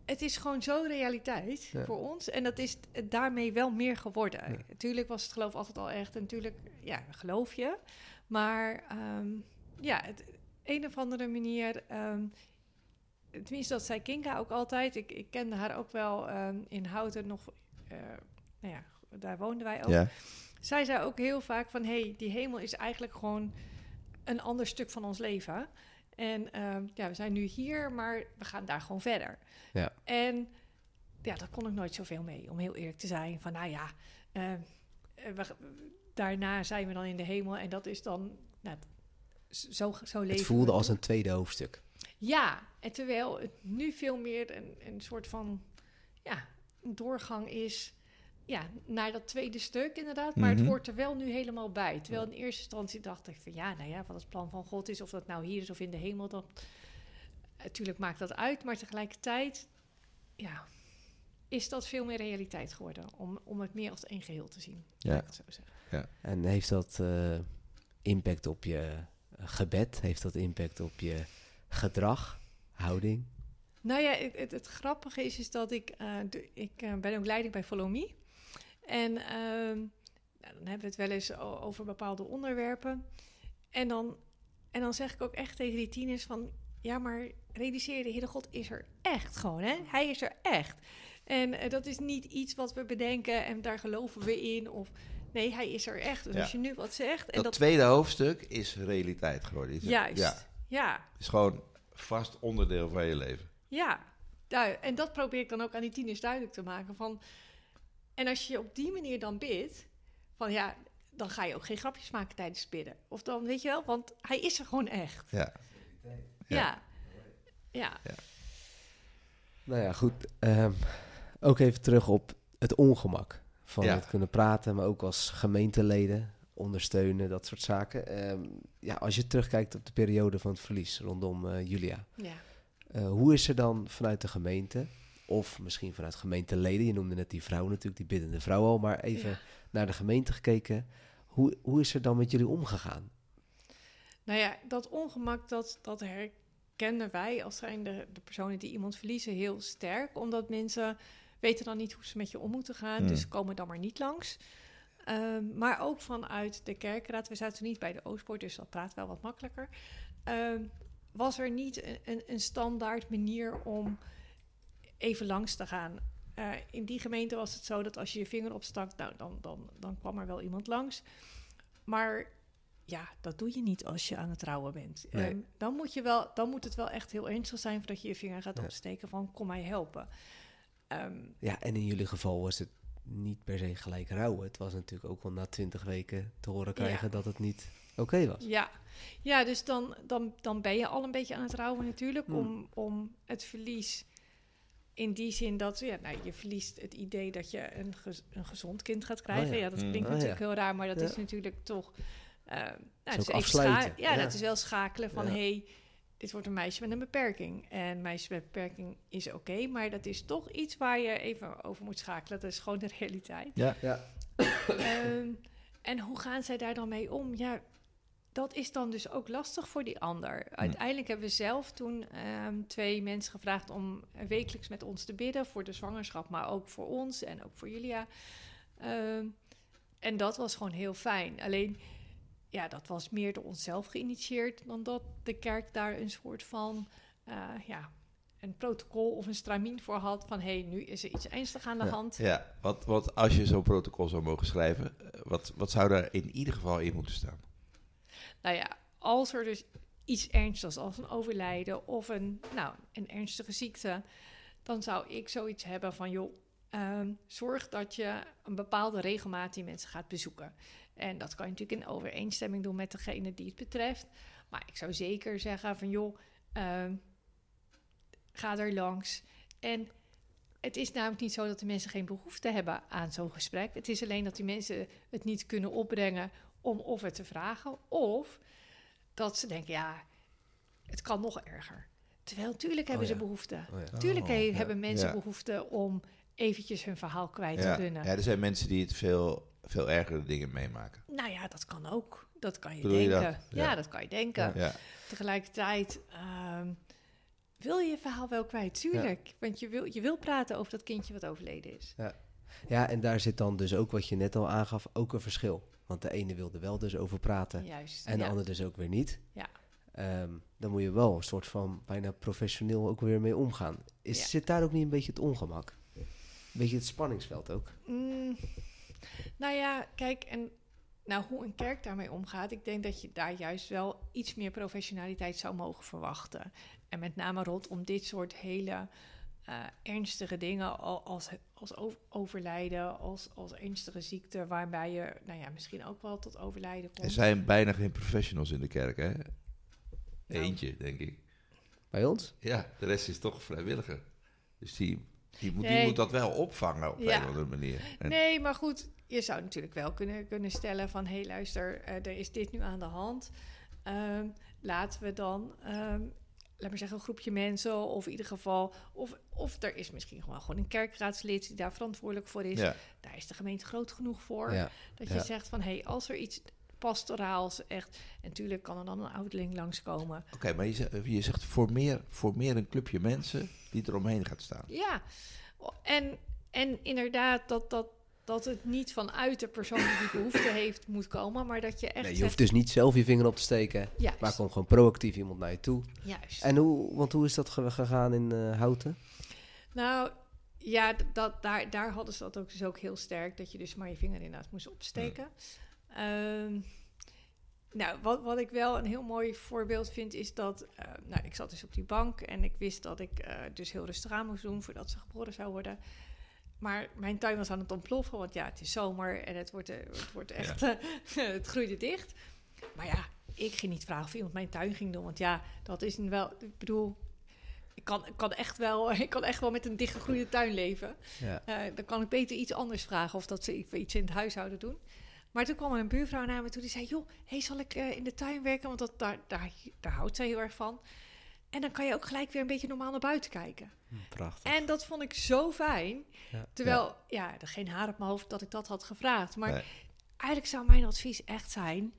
het is gewoon zo realiteit Ja. voor ons. En dat is daarmee wel meer geworden. Ja. Natuurlijk was het geloof altijd al echt. En natuurlijk, ja, geloof je. Maar ehm, ja, het, een of andere manier... tenminste, dat zei Kinga ook altijd. Ik, ik kende haar ook wel ehm, in Houten nog... eh, nou ja, daar woonden wij ook Ja, zij zei ook heel vaak van... hé, hey, die hemel is eigenlijk gewoon een ander stuk van ons leven. En ehm, ja, we zijn nu hier, maar we gaan daar gewoon verder. Ja. En ja, daar kon ik nooit zoveel mee, om heel eerlijk te zijn. Van nou ja, ehm, eh, we, daarna zijn we dan in de hemel en dat is dan... Nou, zo, zo leven Het voelde als een tweede hoofdstuk. Ja, en terwijl het nu veel meer een, een soort van ja, een doorgang is ja, naar dat tweede stuk inderdaad. Maar Mhm. het hoort er wel nu helemaal bij. Terwijl in eerste instantie dacht ik van ja, nou ja, wat het plan van God is, of dat nou hier is of in de hemel, dat natuurlijk maakt dat uit. Maar tegelijkertijd, ja, is dat veel meer realiteit geworden. Om, om het meer als één geheel te zien. Ja. ik het zo zeggen. En heeft dat eh, impact op je gebed? Heeft dat impact op je gedrag, houding? Nou ja, het, het, het grappige is, is dat ik... eh, de- ik eh, ben ook leiding bij Follow Me. En ehm, nou, dan hebben we het wel eens over bepaalde onderwerpen. En dan, en dan zeg ik ook echt tegen die tieners van... Ja, maar realiseer je, de Heere God is er echt gewoon, hè? Hij is er echt. En eh, dat is niet iets wat we bedenken en daar geloven we in. Of nee, hij is er echt. Dus Ja. als je nu wat zegt... En dat, dat, tweede hoofdstuk is realiteit geworden. Is- juist, Ja, ja. is gewoon vast onderdeel van je leven. Ja, en dat probeer ik dan ook aan die tieners duidelijk te maken. Van, en als je op die manier dan bidt, van ja, dan ga je ook geen grapjes maken tijdens het bidden. Of dan, weet je wel, want hij is er gewoon echt. Ja. Ja. Ja. Nou ja, goed. ehm, ook even terug op het ongemak van Ja. het kunnen praten, maar ook als gemeenteleden ondersteunen, dat soort zaken. Ehm, ja, als je terugkijkt op de periode van het verlies rondom eh, Julia, ja. eh, hoe is er dan vanuit de gemeente, of misschien vanuit gemeenteleden, je noemde net die vrouw natuurlijk, die biddende vrouw al, maar even Ja. naar de gemeente gekeken, hoe, hoe is er dan met jullie omgegaan? Nou ja, dat ongemak, dat, dat herkennen wij als zijn de, de personen die iemand verliezen heel sterk. Omdat mensen weten dan niet hoe ze met je om moeten gaan. Hmm. Dus ze komen dan maar niet langs. Ehm, maar ook vanuit de kerkraad. We zaten niet bij de Oostpoort, dus dat praat wel wat makkelijker. Ehm, was er niet een, een, een standaard manier om even langs te gaan. Eh, in die gemeente was het zo dat als je je vinger opstak, nou, dan, dan, dan kwam er wel iemand langs. Maar ja, dat doe je niet als je aan het trouwen bent. Nee. Ehm, dan, moet je wel, dan moet het wel echt heel ernstig zijn voordat je je vinger gaat opsteken van kom mij helpen. Ja, en in jullie geval was het niet per se gelijk rouwen. Het was natuurlijk ook wel na twintig weken te horen krijgen Ja. dat het niet oké was. Ja, ja dus dan, dan, dan ben je al een beetje aan het rouwen natuurlijk Hmm. om, om het verlies. In die zin dat ja, nou, je verliest het idee dat je een, gez- een gezond kind gaat krijgen. Oh ja. ja. dat Mm. klinkt Oh ja. natuurlijk heel raar, maar dat Ja. is natuurlijk toch. eh, nou, is even ja, ja. dat is wel schakelen van Ja. hey, dit wordt een meisje met een beperking. En meisje met beperking is oké, maar dat is toch iets waar je even over moet schakelen. Dat is gewoon de realiteit. Ja. Ja. Ehm, en hoe gaan zij daar dan mee om? Ja, dat is dan dus ook lastig voor die ander. Uiteindelijk hebben we zelf toen ehm, twee mensen gevraagd om wekelijks met ons te bidden voor de zwangerschap, maar ook voor ons en ook voor Julia. Ehm, en dat was gewoon heel fijn. Alleen, ja, dat was meer door onszelf geïnitieerd dan dat de kerk daar een soort van, eh, ja, een protocol of een stramien voor had van, hé, hey, nu is er iets ernstigs aan de Ja. hand. Ja, want, want als je zo'n protocol zou mogen schrijven, eh, wat, wat zou daar in ieder geval in moeten staan? Nou ja, als er dus iets ernstigs als een overlijden of een, nou, een ernstige ziekte, dan zou ik zoiets hebben van, joh, ehm, zorg dat je een bepaalde regelmaat die mensen gaat bezoeken. En dat kan je natuurlijk in overeenstemming doen met degene die het betreft. Maar ik zou zeker zeggen van, joh, ehm, ga er langs. En het is namelijk niet zo dat de mensen geen behoefte hebben aan zo'n gesprek. Het is alleen dat die mensen het niet kunnen opbrengen om of het te vragen, of dat ze denken, ja, het kan nog erger. Terwijl natuurlijk hebben Oh ja. ze behoefte. Oh ja. Tuurlijk Oh, he- ja, hebben mensen behoefte om eventjes hun verhaal kwijt te kunnen. ja, er zijn mensen die het veel, veel ergere dingen meemaken. Nou ja, dat kan ook. Dat kan je Bedoel je denken. dat? Ja. Ja. dat kan je denken. Ja. Ja, Tegelijkertijd ehm, wil je je verhaal wel kwijt, tuurlijk. Want je wil, je wil praten over dat kindje wat overleden is. Ja, en daar zit dan dus ook wat je net al aangaf, ook een verschil. Want de ene wilde wel dus over praten Juist. en de ja. ander dus ook weer niet. Ja. Ehm, dan moet je wel een soort van bijna professioneel ook weer mee omgaan. Is, Ja. Zit daar ook niet een beetje het ongemak? Een beetje het spanningsveld ook? Mm, nou ja, kijk, en nou, hoe een kerk daarmee omgaat, ik denk dat je daar juist wel iets meer professionaliteit zou mogen verwachten. En met name rondom dit soort hele eh, ernstige dingen, al- als, als overlijden, als, als ernstige ziekte, waarbij je, nou ja, misschien ook wel tot overlijden komt. er zijn bijna geen professionals in de kerk, hè? Nou. Eentje, denk ik. Bij ons? Ja, de rest is toch vrijwilliger. Dus die, die, moet, die Nee. moet dat wel opvangen op Ja. een of andere manier. En- Nee, maar goed, je zou natuurlijk wel kunnen, kunnen stellen van... hé, hey, luister, eh, er is dit nu aan de hand. Ehm, laten we dan, ehm, laat maar zeggen, een groepje mensen... of in ieder geval... of, of er is misschien gewoon, gewoon een kerkraadslid die daar verantwoordelijk voor is. Ja, Daar is de gemeente groot genoeg voor. Ja. Dat je ja. zegt van, hé, hey, als er iets pastoraals echt... en natuurlijk kan er dan een ouderling langskomen. oké, maar je zegt, je zegt voor, meer, voor meer een clubje mensen die eromheen gaat staan. Ja, en, en inderdaad dat, dat, dat het niet vanuit de persoon die behoefte heeft moet komen... maar dat je echt Nee, je hoeft dus niet zelf je vinger op te steken, Juist, maar komt gewoon proactief iemand naar je toe. juist. En hoe, want hoe is dat ge- gegaan in eh, Houten? Nou, ja, dat, daar, daar hadden ze dat ook dus ook heel sterk, dat je dus maar je vinger inderdaad moest opsteken. Ehm, nou, wat, wat ik wel een heel mooi voorbeeld vind, is dat, eh, nou, ik zat dus op die bank en ik wist dat ik eh, dus heel rustig aan moest doen voordat ze geboren zou worden. Maar mijn tuin was aan het ontploffen, want ja, het is zomer en het wordt, eh, het wordt echt, <laughs> het groeide dicht. Maar ja, ik ging niet vragen of iemand mijn tuin ging doen, want ja, dat is een wel, ik bedoel, ik kan, ik kan, echt, wel, <laughs> ik kan echt wel met een dichtgegroeide tuin leven. Ja. Dan kan ik beter iets anders vragen of dat ze iets in het huishouden doen. Maar toen kwam er een buurvrouw naar me toe die zei: Joh, hey, zal ik eh, in de tuin werken? Want dat, daar, daar, daar houdt zij heel erg van. En dan kan je ook gelijk weer een beetje normaal naar buiten kijken. Prachtig. En dat vond ik zo fijn. Ja. Terwijl, ja, er geen haar op mijn hoofd dat ik dat had gevraagd. Maar Nee. eigenlijk zou mijn advies echt zijn...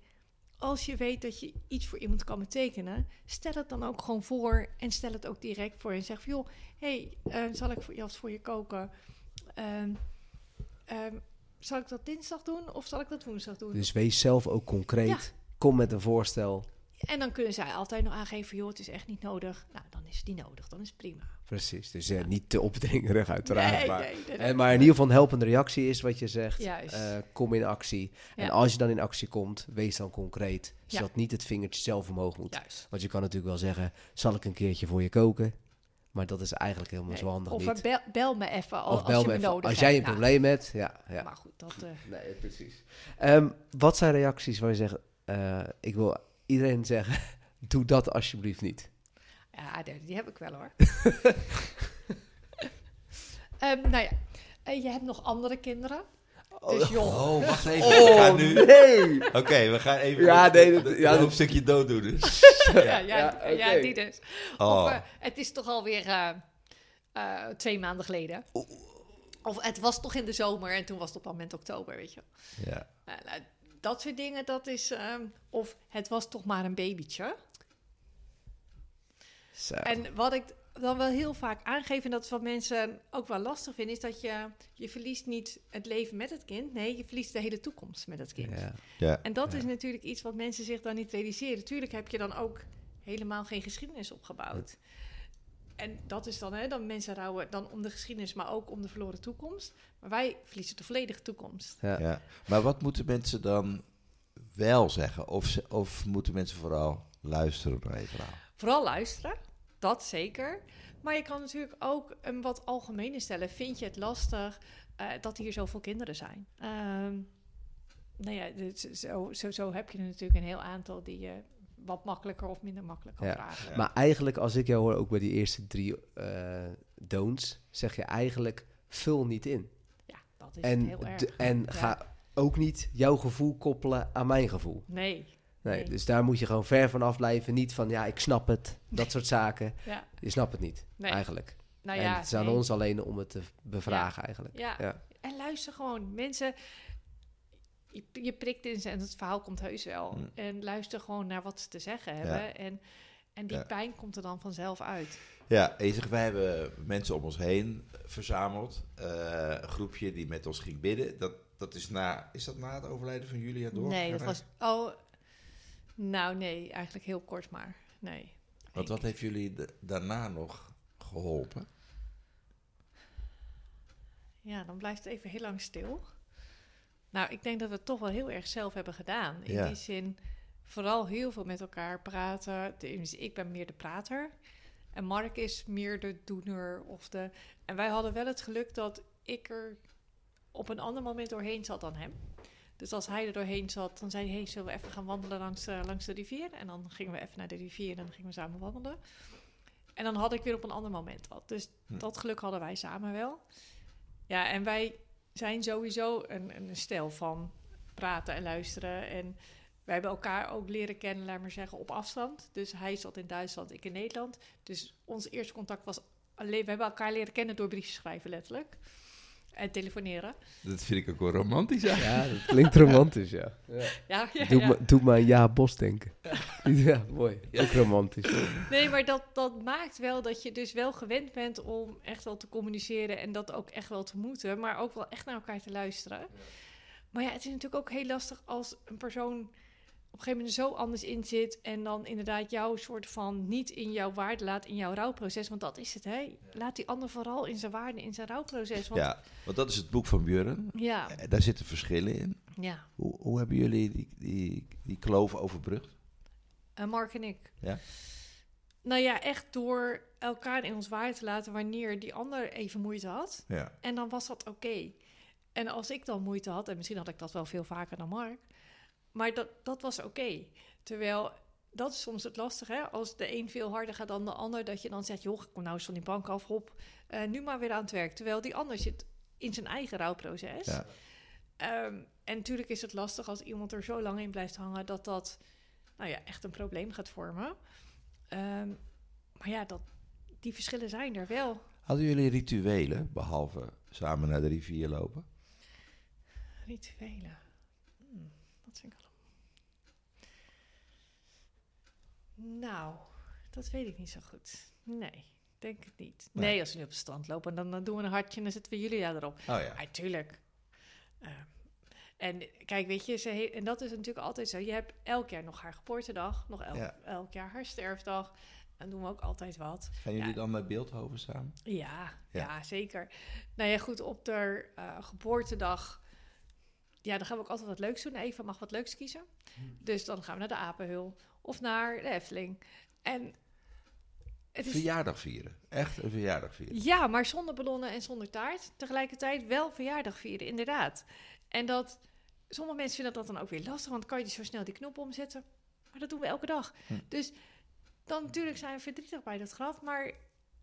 als je weet dat je iets voor iemand kan betekenen... stel het dan ook gewoon voor en stel het ook direct voor. En zeg van, joh, hey, eh, zal ik voor, jas voor je koken? Ehm, zal ik dat dinsdag doen of zal ik dat woensdag doen? Dus wees zelf ook concreet. Ja. Kom met een voorstel. En dan kunnen zij altijd nog aangeven, joh, het is echt niet nodig. Nou, dan is het niet nodig, dan is het prima. Precies. Dus eh, niet te opdringerig uiteraard. Nee, maar, nee. En, maar in ieder geval een helpende reactie is wat je zegt. Eh, kom in actie. En als je dan in actie komt, wees dan concreet. Ja. Zodat niet het vingertje zelf omhoog moet. Juist. Want je kan natuurlijk wel zeggen, zal ik een keertje voor je koken? Maar dat is eigenlijk helemaal Nee, zo handig of niet. bel, bel me even al, als je me even nodig als jij een. Nou, probleem hebt. Ja, ja. Maar goed, dat... eh, Nee, precies. Ehm, wat zijn reacties waar je zegt, eh, ik wil iedereen <laughs> zeggen, doe dat alsjeblieft niet. Ja, die, heb ik wel hoor. <laughs> Ehm, nou ja, en je hebt nog andere kinderen. Dus joh. Oh, wacht even. we gaan nu... nee! Oké, we gaan even Ja, nee, dat- een ja, dat- hoofdstukje dooddoen. Dus. <laughs> ja, ja, ja, ja, die dus. Oh. Of, eh, het is toch alweer eh eh twee maanden geleden. Of het was toch in de zomer en toen was het op dat moment oktober, weet je. ja. Nou, nou, dat soort dingen, dat is... ehm, of het was toch maar een babytje. Zo. En wat ik dan wel heel vaak aangeef, en dat is wat mensen ook wel lastig vinden, is dat je, je verliest niet het leven met het kind. Nee, je verliest de hele toekomst met het kind. Ja. Ja. En dat is natuurlijk iets wat mensen zich dan niet realiseren. Tuurlijk heb je dan ook helemaal geen geschiedenis opgebouwd. En dat is dan, hè, dan mensen rouwen dan om de geschiedenis, maar ook om de verloren toekomst. Maar wij verliezen de volledige toekomst. Ja. Ja. Maar wat moeten mensen dan wel zeggen? Of, ze, of moeten mensen vooral luisteren naar je verhaal? Vooral luisteren, dat zeker. Maar je kan natuurlijk ook een wat algemene stellen. Vind je het lastig eh, dat hier zoveel kinderen zijn? Ehm nou ja, dit- zo, zo, zo heb je er natuurlijk een heel aantal die je wat makkelijker of minder makkelijk kan Ja. vragen. Ja. Maar eigenlijk, als ik jou hoor, ook bij die eerste drie eh don'ts, zeg je eigenlijk, vul niet in. Ja, dat is En, heel erg. en Ja. ga ook niet jouw gevoel koppelen aan mijn gevoel. Nee, Nee, Nee. dus daar moet je gewoon ver van af blijven. Niet van, ja, ik snap het, dat soort zaken. <laughs> ja. Je snapt het niet, Nee. eigenlijk. Nou en ja, het is aan nee. ons alleen om het te bevragen, eigenlijk. Ja. Ja. En luister gewoon. Mensen, je, je prikt in ze en het verhaal komt heus wel. Mm. En luister gewoon naar wat ze te zeggen hebben. En, en die pijn komt er dan vanzelf uit. Ja, en je zegt, wij hebben mensen om ons heen verzameld. Eh, een groepje die met ons ging bidden. Dat, dat is, na, is dat na het overlijden van Julia door? Nee, dat was... Oh, nou nee, eigenlijk heel kort maar. Nee. Want wat heeft jullie da- daarna nog geholpen? Ja, dan blijft het even heel lang stil. Nou, ik denk dat we het toch wel heel erg zelf hebben gedaan. In Ja. die zin, vooral heel veel met elkaar praten. Dus ik ben meer de prater. En Mark is meer de doener. Of de... En wij hadden wel het geluk dat ik er op een ander moment doorheen zat dan hem. Dus als hij er doorheen zat, dan zei hij... Hey, zullen we even gaan wandelen langs, eh, langs de rivier? En dan gingen we even naar de rivier en dan gingen we samen wandelen. En dan had ik weer op een ander moment wat. Dus Hm. dat geluk hadden wij samen wel. Ja, en wij zijn sowieso een, een stel van praten en luisteren. En wij hebben elkaar ook leren kennen, laat maar zeggen, op afstand. Dus hij zat in Duitsland, ik in Nederland. Dus ons eerste contact was alleen... We hebben elkaar leren kennen door briefjes schrijven, letterlijk. En telefoneren. Dat vind ik ook wel romantisch Ja, dat klinkt romantisch, ja. ja. Ja, ja, Doe, ja. Me, doe me aan Ja Bos denken. <laughs> Ja, mooi. Ook romantisch. Nee, maar dat, dat maakt wel dat je dus wel gewend bent om echt wel te communiceren en dat ook echt wel te moeten, maar ook wel echt naar elkaar te luisteren. Maar ja, het is natuurlijk ook heel lastig als een persoon op een gegeven moment zo anders in zit en dan inderdaad jouw soort van niet in jouw waarde laat in jouw rouwproces, want dat is het, hè? Laat die ander vooral in zijn waarde, in zijn rouwproces. Want, Ja, want dat is het boek van Björn. ja, Eh, Daar zitten verschillen in. ja. Hoe, hoe hebben jullie die, die, die kloof overbrugd? En Mark en ik. Ja. Nou ja, echt door elkaar in ons waarde te laten wanneer die ander even moeite had. Ja. En dan was dat oké. En als ik dan moeite had, en misschien had ik dat wel veel vaker dan Mark, maar dat, dat was oké. Terwijl dat is soms het lastige, hè? als de een veel harder gaat dan de ander, dat je dan zegt, joh, ik kom nou eens van die bank af, hop, eh, nu maar weer aan het werk. Terwijl die ander zit in zijn eigen rouwproces. Ja. Ehm, en natuurlijk is het lastig als iemand er zo lang in blijft hangen dat dat nou ja, echt een probleem gaat vormen. Ehm, maar ja, dat, die verschillen zijn er wel. Hadden jullie rituelen, behalve samen naar de rivier lopen? Rituelen. Hmm, dat vind ik wel. Nou, dat weet ik niet zo goed. Nee, denk het niet. Nee. Nee, als we nu op het strand lopen, dan, dan doen we een hartje en dan zetten we Julia erop. Oh ja. Ja, tuurlijk. Ehm, en kijk, weet je, ze en dat is natuurlijk altijd zo. Je hebt elk jaar nog haar geboortedag, nog elk, Ja. elk jaar haar sterfdag. En doen we ook altijd wat. Gaan jullie Ja. dan naar Beeldhoven samen? Ja, Ja. ja. zeker. Nou ja, goed, op de eh, geboortedag... Ja, dan gaan we ook altijd wat leuks doen. Eva mag wat leuks kiezen. Dus dan gaan we naar de Apenhul of naar de Efteling. En het is... Verjaardag vieren. Echt een verjaardag vieren. Ja, maar zonder ballonnen en zonder taart. Tegelijkertijd wel verjaardag vieren, inderdaad. En dat sommige mensen vinden dat dan ook weer lastig, want kan je zo snel die knop omzetten. Maar dat doen we elke dag. Hm. Dus dan natuurlijk zijn we verdrietig bij dat graf, maar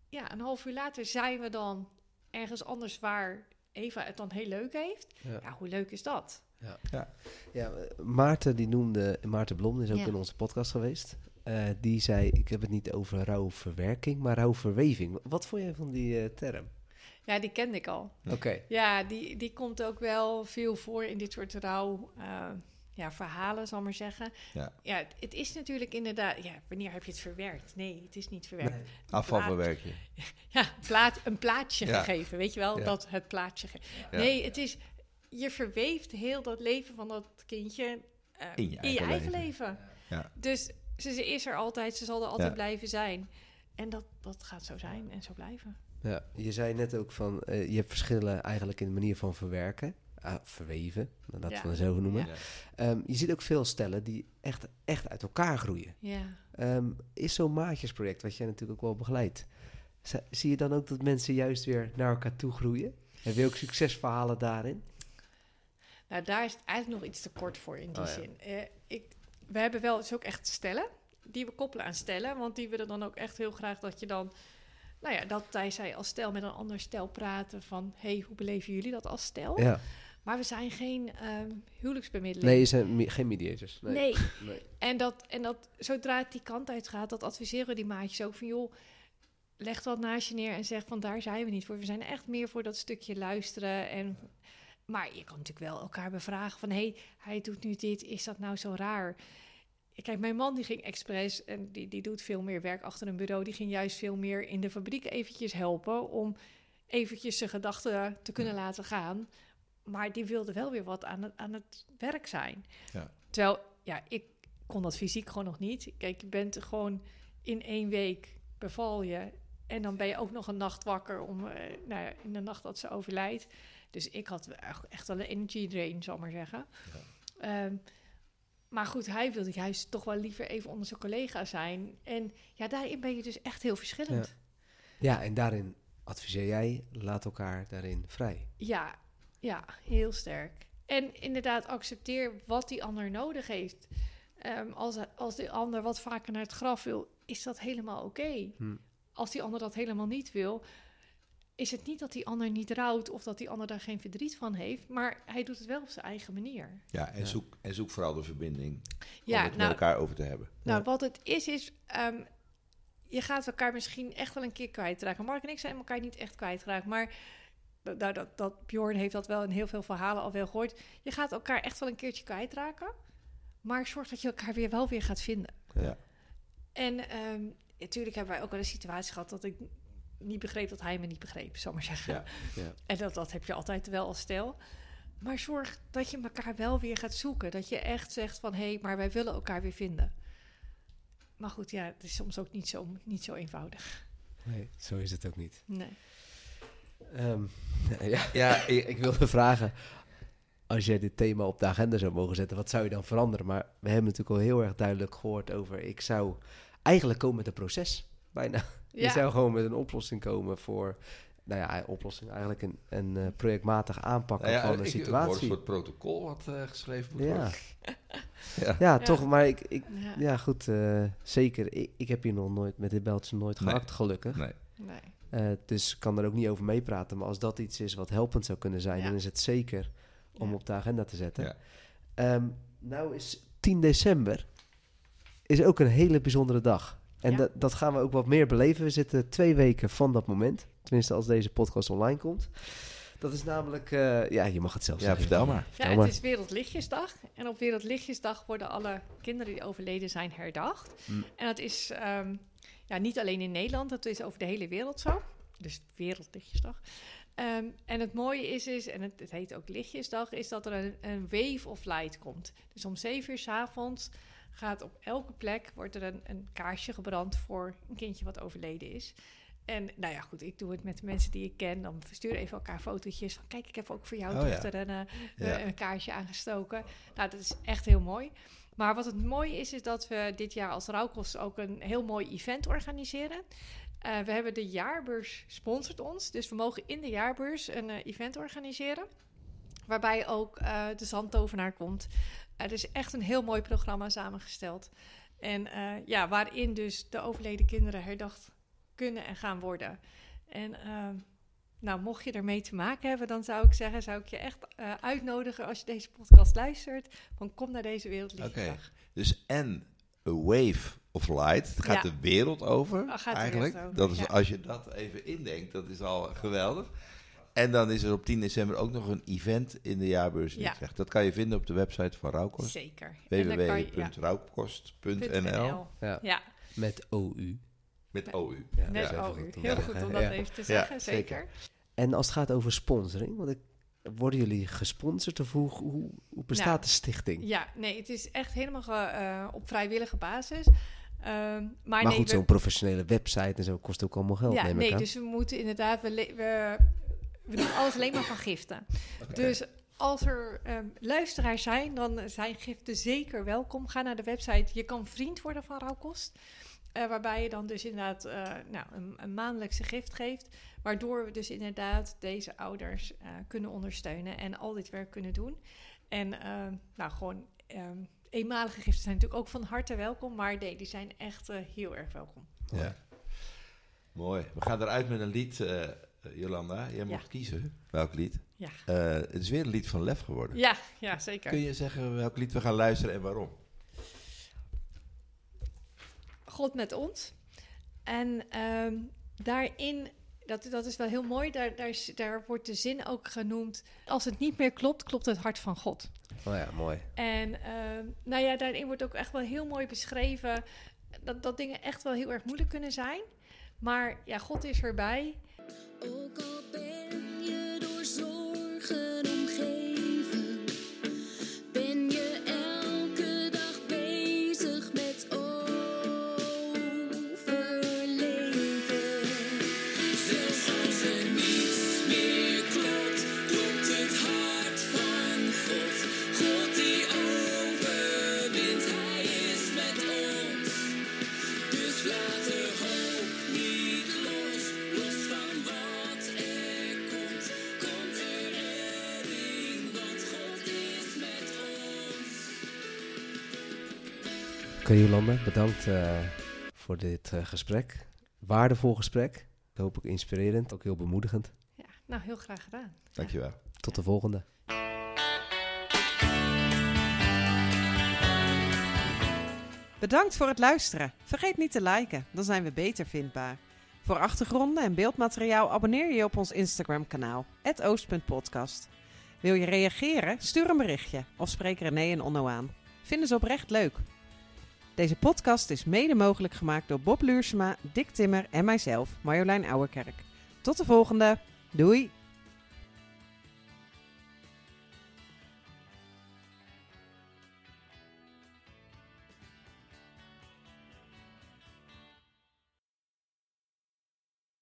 ja, een half uur later zijn we dan ergens anders waar Eva het dan heel leuk heeft. Ja. Ja, hoe leuk is dat? Ja, eh, Maarten die noemde, Maarten Blom is ook Ja. in onze podcast geweest. Eh, die zei, ik heb het niet over rouwverwerking, maar rouwverweving. Wat vond jij van die eh, term? Ja, die kende ik al. Oké. Ja, die, die komt ook wel veel voor in dit soort rouw. eh, ja, verhalen, zal ik maar zeggen. Ja. ja, het, het is natuurlijk inderdaad... Ja, wanneer heb je het verwerkt? Nee, het is niet verwerkt. Nee. Afvalverwerking. <laughs> Ja, plaat, een plaatje Ja. gegeven, weet je wel? Ja. Dat het plaatje... Ja. Nee, het is... Je verweeft heel dat leven van dat kindje eh, In je eigen eigen leven. leven. Ja. Dus ze, ze is er altijd, ze zal er altijd Ja. blijven zijn. En dat, dat gaat zo zijn en zo blijven. Ja, je zei net ook van, eh, je hebt verschillen eigenlijk in de manier van verwerken. Ah, verweven, laten Ja. we het zo noemen. Ja. Ehm, je ziet ook veel stellen die echt, echt uit elkaar groeien. Ja. Ehm, is zo'n maatjesproject, wat jij natuurlijk ook wel begeleidt, zi- zie je dan ook dat mensen juist weer naar elkaar toe groeien? Heb je ook succesverhalen daarin? Nou, daar is het eigenlijk nog iets te kort voor in die Oh, ja. zin. Eh, ik, we hebben wel dus ook echt stellen die we koppelen aan stellen. Want die willen dan ook echt heel graag dat je dan... Nou ja, dat wij zij als stel met een ander stel praten van... hey, hoe beleven jullie dat als stel? Ja. Maar we zijn geen ehm huwelijksbemiddeling. Nee, zijn mi- geen mediators. Nee. Nee. Nee. En, dat, en dat, zodra het die kant uit gaat, dat adviseren we die maatjes ook van... joh, leg dat naast je neer en zeg van daar zijn we niet voor. We zijn echt meer voor dat stukje luisteren. En, maar je kan natuurlijk wel elkaar bevragen van... hé, hey, hij doet nu dit, is dat nou zo raar? Kijk, mijn man die ging expres en die, die doet veel meer werk achter een bureau. Die ging juist veel meer in de fabriek eventjes helpen... om eventjes zijn gedachten te kunnen laten gaan. Maar die wilde wel weer wat aan het, aan het werk zijn. Ja. Terwijl, ja, ik kon dat fysiek gewoon nog niet. Kijk, je bent gewoon in één week beval je. En dan ben je ook nog een nacht wakker om, eh, nou ja, in de nacht dat ze overlijdt. Dus ik had echt- wel een energy drain, zal maar zeggen. Ehm, maar goed, hij wilde juist toch wel liever even onder zijn collega zijn. En ja, daarin ben je dus echt heel verschillend. Ja, en daarin adviseer jij, laat elkaar daarin vrij. Ja, ja, heel sterk. En inderdaad, accepteer wat die ander nodig heeft. Ehm, als, als die ander wat vaker naar het graf wil, is dat helemaal oké. Hm. Als die ander dat helemaal niet wil, is het niet dat die ander niet rouwt of dat die ander daar geen verdriet van heeft, maar hij doet het wel op zijn eigen manier. Ja, en, Ja. Zoek, en zoek vooral de verbinding om Ja, het met nou, elkaar over te hebben. nou Ja. wat het is, is ehm, je gaat elkaar misschien echt wel een keer kwijtraken. Mark en ik zijn elkaar niet echt kwijtraken, maar dat, dat, dat, dat Bjorn heeft dat wel in heel veel verhalen al wel gehoord. Je gaat elkaar echt wel een keertje kwijtraken, maar zorg dat je elkaar weer wel weer gaat vinden. Ja. En ehm, natuurlijk hebben wij ook wel een situatie gehad dat ik niet begreep dat hij me niet begreep, zal ik maar zeggen. Ja. Ja. En dat, dat heb je altijd wel als stel. Maar zorg dat je elkaar wel weer gaat zoeken. Dat je echt zegt van, hé, hey, maar wij willen elkaar weer vinden. Maar goed, ja, het is soms ook niet zo, niet zo eenvoudig. Nee, zo is het ook niet. Nee. Ehm, <laughs> ja, ja ik, ik wilde vragen, als jij dit thema op de agenda zou mogen zetten, wat zou je dan veranderen? Maar we hebben natuurlijk al heel erg duidelijk gehoord over, ik zou eigenlijk komen met een proces, bijna. Je zou gewoon met een oplossing komen voor, nou ja, oplossing, eigenlijk een, een eh, projectmatig aanpakken Nou ja, van de ik- situatie. een soort protocol wat eh, geschreven moet ja. worden. <laughs> Ja. Ja. toch, maar ik, ik, ja, ja goed, eh, zeker. Ik, ik heb hier nog nooit met dit beltje nooit Nee. gehakt, gelukkig. Nee. nee. Eh, dus ik kan er ook niet over meepraten. Maar als dat iets is wat helpend zou kunnen zijn, Ja. dan is het zeker om Ja. op de agenda te zetten. Ja. Ehm, nou is 10 december is ook een hele bijzondere dag. En Ja. dat, dat gaan we ook wat meer beleven. We zitten twee weken van dat moment. Tenminste, als deze podcast online komt. Dat is namelijk, eh, ja, je mag het zelf Ja, zeggen. vertel maar. Ja, Vertel het is Wereldlichtjesdag. En op Wereldlichtjesdag worden alle kinderen die overleden zijn herdacht. Mm. En dat is ehm, ja, niet alleen in Nederland, dat is over de hele wereld zo. Dus Wereldlichtjesdag. Ehm, en het mooie is, is en het, het heet ook Lichtjesdag, is dat er een, een wave of light komt. Dus om zeven uur s avonds gaat op elke plek wordt er een, een kaarsje gebrand voor een kindje wat overleden is. En nou ja, goed, ik doe het met de mensen die ik ken. Dan sturen even elkaar fotootjes van... kijk, ik heb ook voor jouw Oh ja. dochter een, Ja. een kaarsje aangestoken. Nou, dat is echt heel mooi. Maar wat het mooie is, is dat we dit jaar als Rauwkost ook een heel mooi event organiseren. Eh, we hebben de jaarbeurs sponsort ons. Dus we mogen in de jaarbeurs een event organiseren. Waarbij ook eh, de zandtovenaar komt. Het is echt een heel mooi programma samengesteld. En eh, ja, waarin dus de overleden kinderen herdacht kunnen en gaan worden. En ehm, nou, mocht je ermee te maken hebben, dan zou ik zeggen, zou ik je echt eh, uitnodigen als je deze podcast luistert, van kom naar deze Wereldliefdedag. Dus en A Wave of Light, het gaat Ja. de wereld over Oh, gaat eigenlijk. wereld over, Dat is, ja. Als je dat even indenkt, dat is al geweldig. En dan is er op 10 december ook nog een event in de jaarbeurs in Ja. Utrecht. Dat kan je vinden op de website van Rauwkost. Zeker. Www.rauwkost.nl .nl. Ja. Ja, met OU. met OU. Ja, met OU. Heel goed om dat Ja. even te zeggen, zeker. zeker. En als het gaat over sponsoring, want ik, worden jullie gesponsord of hoe, hoe, hoe bestaat Nou, de stichting? Ja, nee, het is echt helemaal ge- eh, op vrijwillige basis. Ehm, maar maar nee, goed, we- zo'n professionele website en zo kost ook allemaal geld, ja, neem ik nee, aan. dus we moeten inderdaad, we, we doen alles alleen maar van giften. Dus als er ehm, luisteraars zijn, dan zijn giften zeker welkom. Ga naar de website. Je kan vriend worden van Rauwkost. eh, waarbij je dan dus inderdaad eh, nou, een, een maandelijkse gift geeft. Waardoor we dus inderdaad deze ouders eh, kunnen ondersteunen en al dit werk kunnen doen. En ehm, nou, gewoon ehm, eenmalige giften zijn natuurlijk ook van harte welkom. Maar nee, die zijn echt heel erg welkom. Ja. Mooi. We gaan eruit met een lied, Jolanda. Jij mocht kiezen. Welk lied? Ja, Eh, het is weer een lied van Lef geworden. ja, ja zeker. Kun je zeggen welk lied we gaan luisteren en waarom? God met ons. En ehm, daarin, dat, dat is wel heel mooi, daar, daar, daar wordt de zin ook genoemd. Als het niet meer klopt, klopt het hart van God. Oh ja, mooi. En ehm, nou ja, daarin wordt ook echt wel heel mooi beschreven dat, dat dingen echt wel heel erg moeilijk kunnen zijn. Maar ja, God is erbij. Ook al ben je door zorgen Oké, Jolanda, bedankt eh, voor dit eh, gesprek. Waardevol gesprek. Hopelijk inspirerend, ook heel bemoedigend. Ja, nou, heel graag gedaan. Dankjewel. Tot de volgende. Bedankt voor het luisteren. Vergeet niet te liken, dan zijn we beter vindbaar. Voor achtergronden en beeldmateriaal abonneer je op ons Instagram kanaal, oost.podcast. Wil je reageren? Stuur een berichtje of spreek René en Onno aan. Vinden ze oprecht leuk. Deze podcast is mede mogelijk gemaakt door Bob Luursema, Dick Timmer en mijzelf, Marjolein Ouwerkerk. Tot de volgende. Doei!